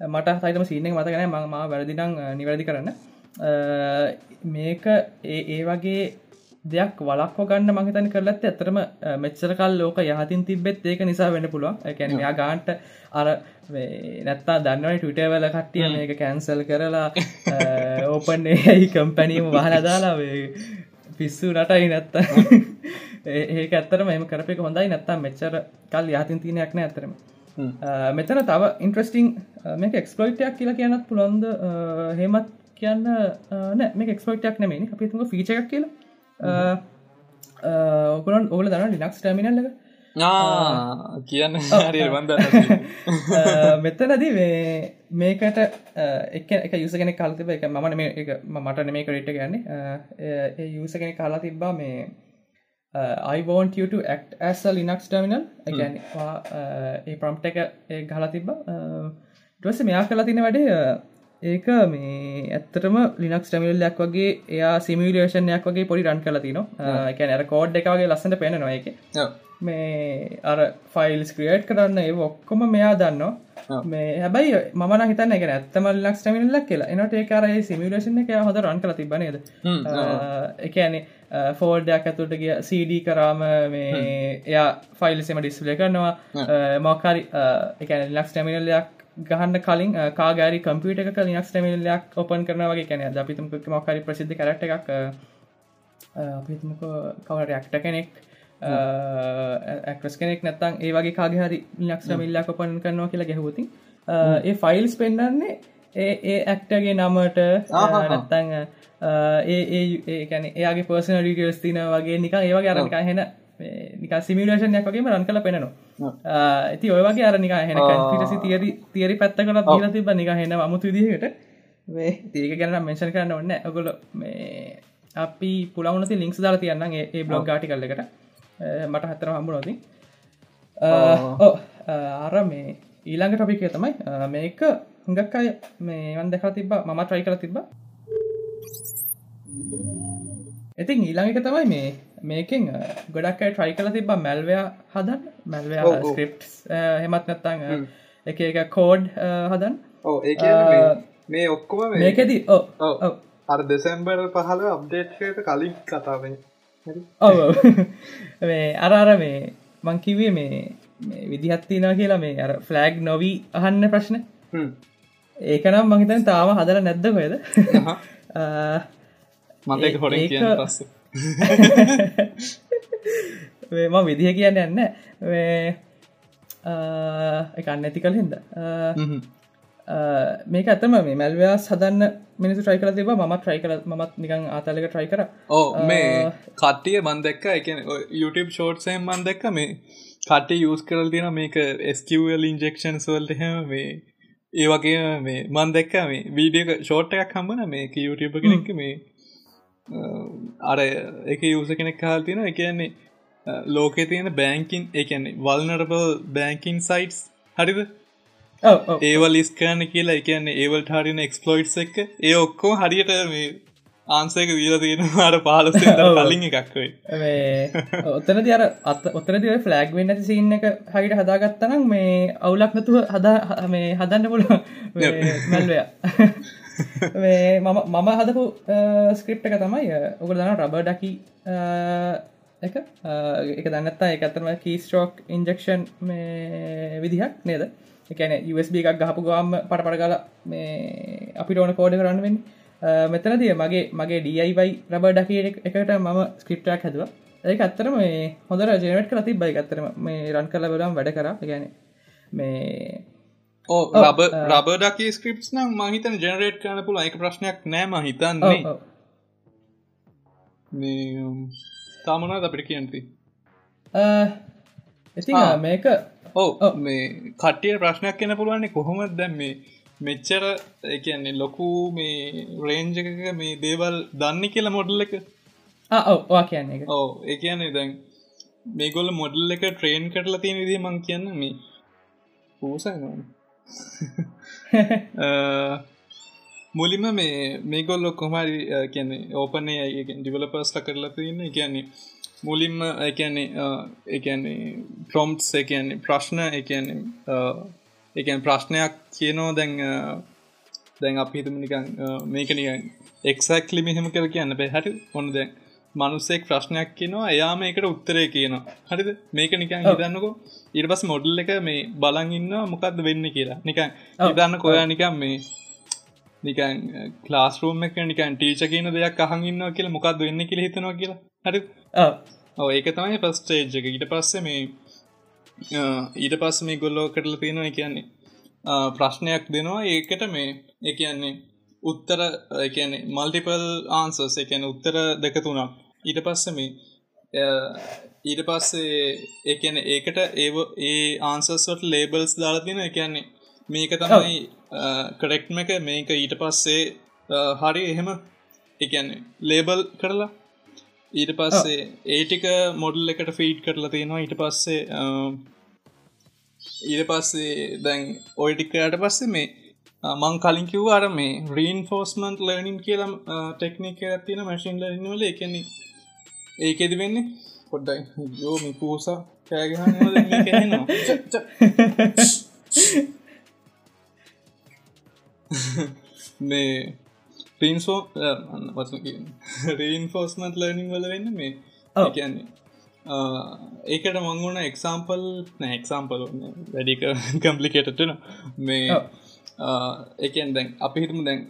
මට සයිතම සිීනය මතකන ම වැරදිනම් නිවැරදි කරන්න මේක ඒ ඒ වගේ දෙයක් වලක්ව ගන්න මහිතන කරලත් ඇතරම මෙච්චරකල් ලෝක යහතින් තිබෙත් ඒක නිසා වෙන පුළුවන්. එකැන යා. ගාන්ට අර නැත්තා දන්නවයි ටවිටවල කට්ටිය මේක කැන්සල් කරලා ඕපන් ඒයි කම්පැනීම වහලදාලා පිස්සු නටයි නැත්ත ඒක ඇත්තරම එම කරපෙක හොඳයි. නැත්තා මෙච්චර කල් යහතින් තියනයක් නෑ ඇතරම මෙතන තව ඉන්ට්‍රස්ටිං මේක එක්ස්පලෝයිටයක් කියලා කියනත් පුළොන්ද හෙමත් කියන්න නෑ මේ එක්ස්පෝට්යක් නෙමනි අපිතුම ෆීච එකක් කියලා. ඔගලන් ඕල දන්න ලිනක්ස් ටමිනල්ල කියන්න මෙතනදී මේකට එක එක යුස කෙනෙ කාලතිබ එක මන මේ එක මට මේ කරට ගන්නේ ඒ යුස කෙනෙ කාලා තිබ්බා මේ act as a Linux terminal. ගැන ඒ ප්‍රම්ප්ට එක ගහලා තිබ්බා. ටස මෙයා කලා තින වැඩේ ඒක මේ ඇත්තටම ලිනක්ස් ටමිල්ලයක් වගේ එයා සිමිලේෂන්යක් වගේ පොඩි රන් කල තින එක ඇර කෝඩ් එක වගේ ලස්සට පෙන නො එක මේ අර ෆයිල්ස් ක්‍රියට් කරන්න ඒ ඔක්කොම මෙයා දන්නවා. මේ හැබයි මන හිතන්න එක ඇත්තම ලක් ටමිල්ලක් කියලා. එනට ඒකරයි සිමිලේෂන් එක හොද රන් කල තිබනේද එකනේ ෆෝල්ඩයක් ඇතුට ගිය CD කරාම මේ එයා ෆයිල්සෙම ඩිස්ලේ කරනවා. මොකරි එක ලක් ටමිල්ලයක් ගහන්න කලින් කාගරි කම්පියට එක ලිනක්ස් ටමිල්ලයක් ඔපන් කරන වගේ කැන අපිතුම මක්කරි ප්‍රසිද්ධ කරට එකක් අපිතුමක කවට රක්ට කෙනෙක් ඇක්ස් කෙනෙක් නැත්තන් ඒ වගේ කාගේ හරි ලිනක්ස් ටමිල්ලක් ඔපන් කරනවා කියලා ගැහවති ඒ ෆයිල්ස් පෙන්න්නන්නේ ඒ ඇක්ටගේ නමට නැත්තං ඒ ඒකැන එයාගේ පර්සන ඩිටියස් තින වගේ නිකා ඒවගේ අරනික හෙන නික සිමිලේෂන්යක් වගේම රන් කල පෙනවා ඇති ඔය වගේ අරනික හෙන පිටසි තියරි තියරි පැත්ත කල දීල තිබ නික හෙන අමුතු විදිහට ඒක ගැන මෙන්ෂන් කරන්න ඔන්න ඔගොල මේ අපි පුළවනති ලිංක්ස් දාලා තියන්න ඒ බ්ලොග් ගාටි කල්ලකට මට හත්තර හම්බු නොති අර මේ ඊළඟ ටොපිකේ තමයි මේක හුඟක් අය මේ වන් දෙකා තිබ මම ට්‍රයි කර තිබ ඉතින් ඊළඟ එක තමයි මේ මේකෙන් ගොඩක් ට්‍රයි කල තිබ මැල්වයා හදන් මැල්වයා ස්ක්‍රප් හෙමත් නැත්තං එක එක කෝඩ් හදන් මේ ඔක්කොම මේකෙදී ඕ අර දෙසැම්බර් පහල අප්ඩේට්ට කලින් කතාවෙන් ඔව මේ අර අර මේ මංකිවේ මේ විදිහත්තිනා කියලා මේ අර ෆ්ලෑග් නොවී අහන්න ප්‍රශ්න. ඒකනම් මහිතන් තාම හදල නැද්ද හොයද මට හොර පස්ස ම විදිහ කියන්න යන්න එකන්න ඇති කල හිද මේක ඇතම මේ මැල්වයා සදන්න මිනිසු ට්‍රයි කල තිබ ම ට්‍රයි කල මත් නිකං ආතලක ට්‍රයි කර. ඕ මේ කට්ටිය මන්දක්ක එක YouTube ෂෝට්සයෙන් මන් දෙක්ක මේ කටේ යස් කරල් තින මේක ස්කවල් ඉන්ජෙක්ෂන් සවල්ට හැම මේ ඒ වගේ මේ මන් දැක්ක මේ වීඩියක ෂෝට්ටයක් හම්බන මේක YouTube කෙනෙක් මේ අර එක යුස කෙනෙක් කාල් තියෙන එකන්නේ ලෝකෙ තියෙන බෑංකින් එකන්නේ වල්නරබල් බෑංකින් සයිටස් හරිද? ඒවල් ඉස්කෑන කියලා එකන්නේ ඒවල්ට හරින එක්ස්පලෝයිට් එක ඒ ඔක්කෝ හරියට මේ ආන්සේක දීල තියෙනවාට පාලස කලින් එකක්වේ ඔත්තන දියර අත් ඔත්තන දිව ෆලෑග් වෙන්න සින්න එක හහිට හදාගත්තනම් මේ අවුලක් නැතුව හදා මේ හදන්න පුල මැල්වය මම මම හදපු ස්ක්‍රිප් එක තමයි ඔක දන රබ ඩකි එක. එක දන්නත්තා එකතරම කීස්ටෝක් ඉන්ජෙක්ෂන් මේ විදිහක් නේද? එකන USB එකක් ගහපු ගාම පටපට ගල මේ අපිට ඕන කෝඩ කරන්න වෙන්නේ. මෙතනතිය මගේ මගේ ඩයිවයි රබ ඩකිය එකට මම ස්ක්‍රප්ටක් හැදවා. ඒක අත්තරම මේ හොඳර ජනට කලති බයි අත්තරම මේ රන් කල බලම් වැඩ කර. ගැන මේ ඕ රබ රබඩකි ස්ක්‍රප්ස් නම් මහිතන ජනරේට් කරන පුළ එක ප්‍රශ්නයක් නෑම හිතන්නේ. මේ තාමනාද අපිට කියන්ති. ඉති මේක. ඕ මේ කටිය ප්‍රශ්නයක් කියන පුළුවන්නේ කොහොමද? දැම් මේ මෙච්චර එකන්නේ ලොකු මේ රේන්ජක මේ දේවල් දන්න කියලා මොඩල් එක. ඔවා කියන්නේ ඕ ඒ කියන්නේ දැන් මේගොල්ල මොඩල් එක ට්‍රේන් කරලා තියෙන විදි මං කියන්න මේ. පූසනවා මුලිම මේ මේගොල්ලො කොමරි කියන්නේ ඕපනේ ඩිවලපර්ස්ල කරලා තියන්න. කියන්නේ මුලින්ම එකන්නේ එකන්නේ ප්‍රොම්ට්ස් එකන්නේ ප්‍රශ්න එකන්නේ එකන් ප්‍රශ්නයක් කියනෝ දැන් දැන් අප හිතම නිකන් මේක නිකන් එක්සක්ලි මෙහෙම කර කියන්න බැහැට ඔොන්න දැන්. මනුස්සෙක් ප්‍රශ්නයක් කියනවා එයාම එකට උත්තරය කියනවා. හරිද? මේක නිකන් හිතන්නකෝ ඉට පස් මොඩල් එක මේ බලන් ඉන්න මොකක්ද වෙන්න කියලා. නිකන් හිතන්න කොයා නිකන් මේ නිකන් ලාස්රූම් එක නිකන් ටීච කියන දෙයක් අහන් ඉන්න කියලා මොකක්ද වෙන්න කියල හිතනවා කියලා. හරි ඕ ඒක තමයි පස්ටේජ් එක. ඊට පස්සේ මේ ඊට පස්ස මේ ගොල්ලෝ කරල තියෙනවා කියන්නේ ප්‍රශ්නයක් දෙනවා. ඒකට මේ ඒ කියන්නේ උත්තර කියන්නේ මල්ටිපල් ආන්සර්ස් එකන උත්තර දෙක තුනක් ඊට පස්ස මේ ඊට පස්සේ ඒකන ඒකට ඒ ඒ ආන්සර්ස්වට ලේබල්ස් දාලතින එකන්නේ මේක තමයි කරෙක්ම එක. මේක ඊට පස්සේ හරි එහෙම එකන්නේ ලේබල් කරලා. ඊට පස්සේ ඒටික මොඩල් එකට ෆීඩ් කරලා තියෙනවා. ඊට පස්සේ ඊට පස්සේ දැන් ඔයිටිකයට පස්සේ මේ මං කලින් කිව් අර මේ රීන් ෆෝස්මන්ට ලර්නින් කියලම් ටෙක්නික ඇතින මැසින් ලරින්වල එකන ඒකෙද වෙන්නේ? පොඩ්ඩයි යෝමි පූසා කෑගහනවා මේ පින්සෝ රීන් ෆෝස්මන්ට ලර්නිින් වල වෙන්න මේ. කියන්නේ ඒකට මංගුණ එක්සාම්පල් නෑ එක්සාම්පල් වැඩික කම්පලිකේටන මේ එකන් දැන් අපි හිටම දැන්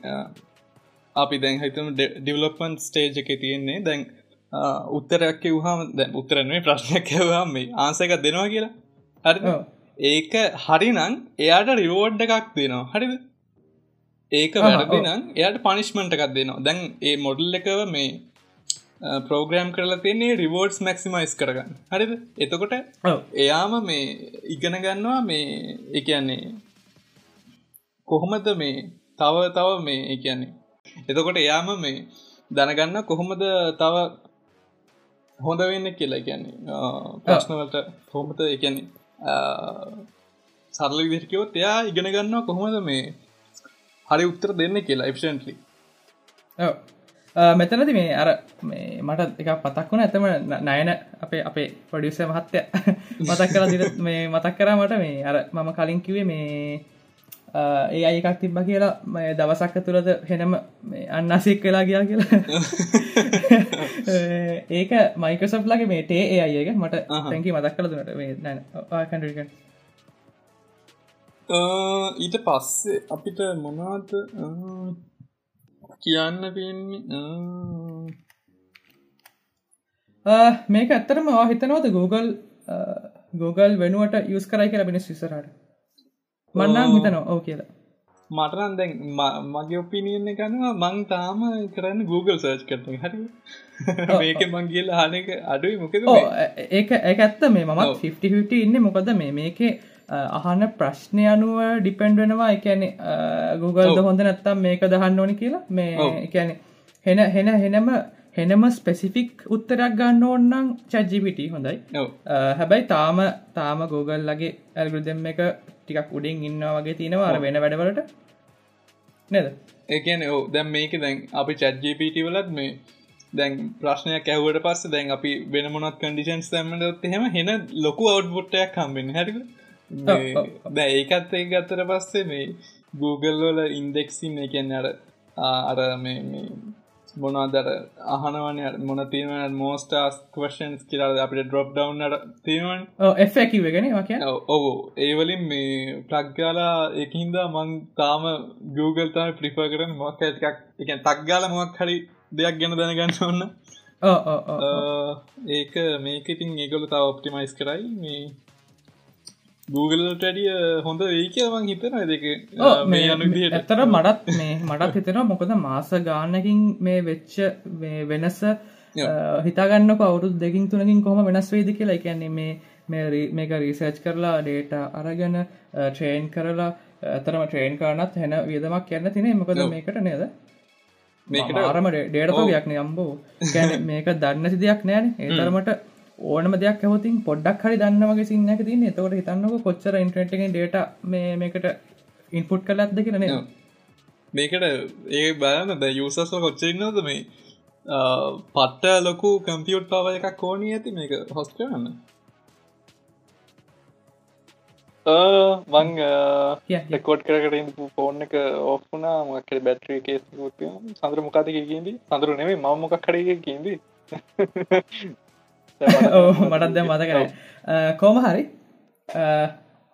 අපි දැන් හිතම ඩිවලොපන් ස්ටේජ් එක තියෙන්නේ. දැන් උත්තරයක් කිවහම දැන් උත්තරනේ ප්‍රශ්නයක් කවහම මේ ආන්සක දෙනවා කියලා. හරි ඒක හරිනං එයාට රිවෝඩ් එකක් දෙනවා. හරිද? ඒක වැරදිනම් එයාට පනිශ්මට එකක් දෙනවා. දැන් ඒ මොඩල් එකව මේ ප්‍රෝග්‍රෑම් කරලා තියන්නේ රිවෝඩ්ස් මැක්සිමයිස් කරගන්න. හරිද? එතකොට එයාම මේ ඉගෙන ගන්නවා මේ එකන්නේ කොහොමද මේ තව තව මේ එකන්නේ එතකොට එයාම මේ දැනගන්න කොහොමද තව හොඳ වෙන්න කියලා කියන්නේ. ප්‍රශ්නවලට හොමත එකන්නේ සරල විදිරකයොත් එයා ඉගෙන ගන්නවා කොහොමද මේ හරි උත්තර දෙන්න කියලා එෆෂන්ටලි මෙතනති මේ අර මේ මට එක පතක් වුණ. ඇතම නයන අපේ අපේ පොඩියස මහත්තය මතක් කර මේ මතක් කරා මට මේ අර මම කලින් කිවේ මේ ඒ අයිකක් තිබ්බ කියලා මේ දවසක්ක තුළද හෙනම අන්නසික් වෙලා ගියා කියලා. ඒක මයිකසප් ලගේ මේ ටේ ඒ අයක මට තැකි මතක් කළ දුනට ඊට පස්සේ අපිට මොනවාද කියන්න තියෙන්නේ මේක ඇත්තරම හිතනවද Google Google වෙනුවට යස් කරයි කියලා බිනිස් විසරට මන්නම් හිතනවා ඕ කියලා. මටරන් දැන් මගේ ඔපිනියන්න කනවා මං තාම කරන්න Google සර්ච් කරන හරි. මේක මංගේල හනක අඩුයි. මොකද ඒක ඇත්ත. මේ මත් 50 ඉන්න. මොකද මේ මේකේ අහන්න ප්‍රශ්නය අනුව ඩිපෙන්ඩ් වෙනවා. එකැනෙ Googleද හොඳ නැත්තම් මේක දහන්න ඕනි කියලා. මේ එකැනෙ හෙන හෙන හෙනම හෙනම ස්පෙසිෆික් උත්තරයක් ගන්න ඕන්නම් චජිපිට හොඳයි. හැබැයි තාම තාම Google ලගේ ඇල්ගුදෙම් එක ටිකක් උඩින් ඉන්න වගේ තියෙනවා අර වෙන වැඩවලට. නද? ඒකන ඕ දැම් මේක දැන් අපි චැට්ජපට වලත් මේ දැන් ප්‍රශ්නයක් ඇහුවට පස්ස දැන් අපි වෙන මොනත් කඩිෂන්ස් තැමට හෙම හෙන ලොකු අවට්බොට්ටයක් කම්බෙන් හැටික දැ ඒකත් ඒ ගත්තර පස්සේ මේ Google වල ඉන්දෙක්සින් එකන්න අර අර මේ මොනදර අහනවන මොන තිීවන මෝස්ටස් කවශන්ස් කියලාද අපිට ඩොප් ඩවන්නට තියෙනවන්. එකිවගෙන ඔහු ඒවලින් මේ ප්ලක්්ගාලා එකහින්ද මං තාම Google තම ප්‍රිප කරන මොක් එකක් එක තක්ගාල මොක් හරි දෙයක් ගැන දැනගන්න ඔන්න ඒක මේක ඉතින් ඒගොල තාව ඔප්ටිමයිස් කරයි. මේ Googleටඩිය හොඳ වෙයි කියවන් හිතන දෙක. මේ ඇතර මටත් මේ මටත් හිතෙන මොකද මාස ගානකින් මේ වෙච්ච වෙනස හිතාගන්න කවුරුත් දෙකින් තුනකින් කොහම වෙනස් වේද කියලා. එකන්නේ මේ මේක රීසර්ච් කරලා ඩේට අරගෙන ට්‍රේන් කරලා ඇතරම ට්‍රේන් කරනත් හැන වියදමක් කියන්න තිනේ. මොකද මේකට නේද? මේකට අරම ඩේටපගයක් යම්බෝ මේක දන්න සිදයක් නෑන. ඒතරමට ඕනම දෙයක් ඇවතින් පොඩ්ඩක් හරි දන්නවගේ සින්නක තින්න එතවට හිතන්නක කොච්චර ඉන්ට්‍රට්ගෙන් ඩේට මේ මේකට ඉන්පුට් කලත්ද කියරන මේකට ඒ බලන්න ද යුසස්ව කොච්චරන්නද මේ? පට්ට ලොකු කම්පියුට් පව එකක් කෝනී ඇති මේක හොස් කරන්න? මං කොඩ් කරකට ෆෝන් එක ඔෆ්ුනා මක්කට බැට්‍රිය කේස් සඳර මොකාද කියදී සඳරු නෙවේ මම මොකක් කඩේ කියදී මටත් දැ මතකන කෝම හරි.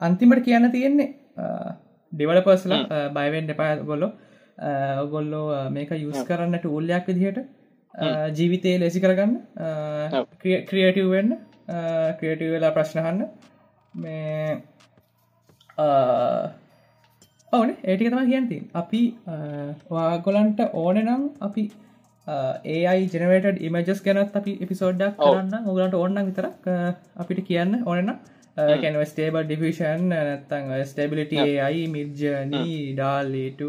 අන්තිමට කියන්න තියෙන්නේ ඩිවලපර්ස්ලා බයිවෙන් එපා ගොල්ලො ඔගොල්ලෝ මේක යුස් කරන්නට උල්ලයක් විදිහට ජීවිතය ලෙසි කරගන්න ක්‍රියටවවෙන්න ක්‍රියටව වෙලා ප්‍රශ්නහන්න මේ ඕන. ඒටික තම කියන්ති අපි වාගොලන්ට ඕන නම් අපි ඒයි ජනවට ඉමජස් ගැනත් අපි එපිසෝඩ්ඩක් කරන්න. ඔගලන්ට ඔන්න විතරක් අපිට කියන්න ඕනන්න කැන ස්ටේබල් ඩිවිෂන් නැත්තං ස්ටේබිලිට අයි මිර්ජනී ඩාල්ලට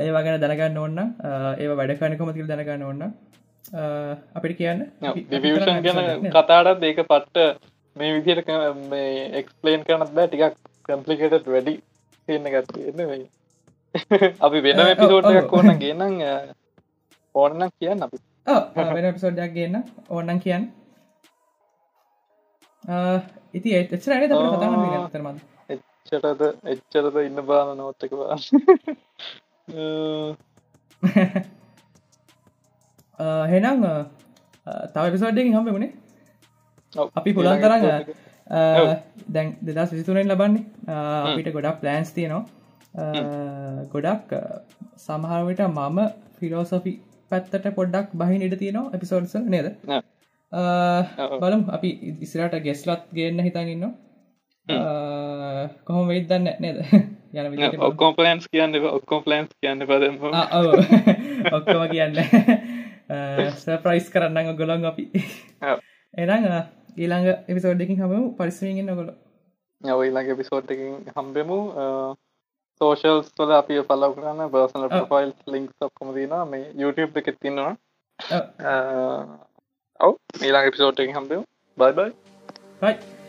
ඒවා ගැන දැනගන්න ඔන්න ඒ වැඩ කනකොමතිල් දැනගන්න ඔන්න අපිට කියන්න. ගැන කතාටත් ඒක පට්ට මේ විදියට මේ එක්ස්පලේන් කරනත් බෑ. ටිකක් කම්පලිකටත් වැඩි තියන්න ගත්න්න අපි වෙන පිසෝට්ක් ඕන ගේනං ඕනනම් කියන්න අපි. වෙන පිසෝඩ්ඩක් ගන්න. ඕන්නන් කියන්න. ඉති එච්චර තරම එච්චටද එච්චරද ඉන්න බාන නොත්තක බා හෙනම් තව පිසෝඩ්ඩකින් හම්බ වුණේ අපි පුළන් තරග දැන් දෙදස් විසිතුරෙන් ලබන්නේ. අපිට ගොඩක් ප්ලෑන්ස් තියනවා. ගොඩක් සමහරවිට මම ෆිලෝසොෆි පැත්තට පොඩ්ඩක් බහින ඉට තියෙනවා එපිසෝඩ්ස නේද? බලම්. අපි ඉස්රට ගෙස්ලත් ගන්න හිතන්ඉන්න කොහොම වෙයිත් දන්න නේද? යන ඔක්කෝම් පලන්ස් කියන්න ඔක්කෝම් පලන්ස් කියන්න පද ඔක්කම කියන්න. සප්‍රයිස් කරන්න ගොලොන් අපි. එරඟ ඊළඟ එපිසෝඩ්ඩකින් හම පරිස්සමගෙන්න්න ගොල ඊළඟ එපිසෝඩ්ඩකින් හම්බෙමු සෝෂල් තුල අපි පලව කරන්න බර්සන ප්‍රොෆයිල් ලිින්ක් ඔක්කොම දන මේ YouTube එක තින්නවා ඔව. මීලාගේ පිසෝට්ටකින් හම්බෙම. බයි බයි බයි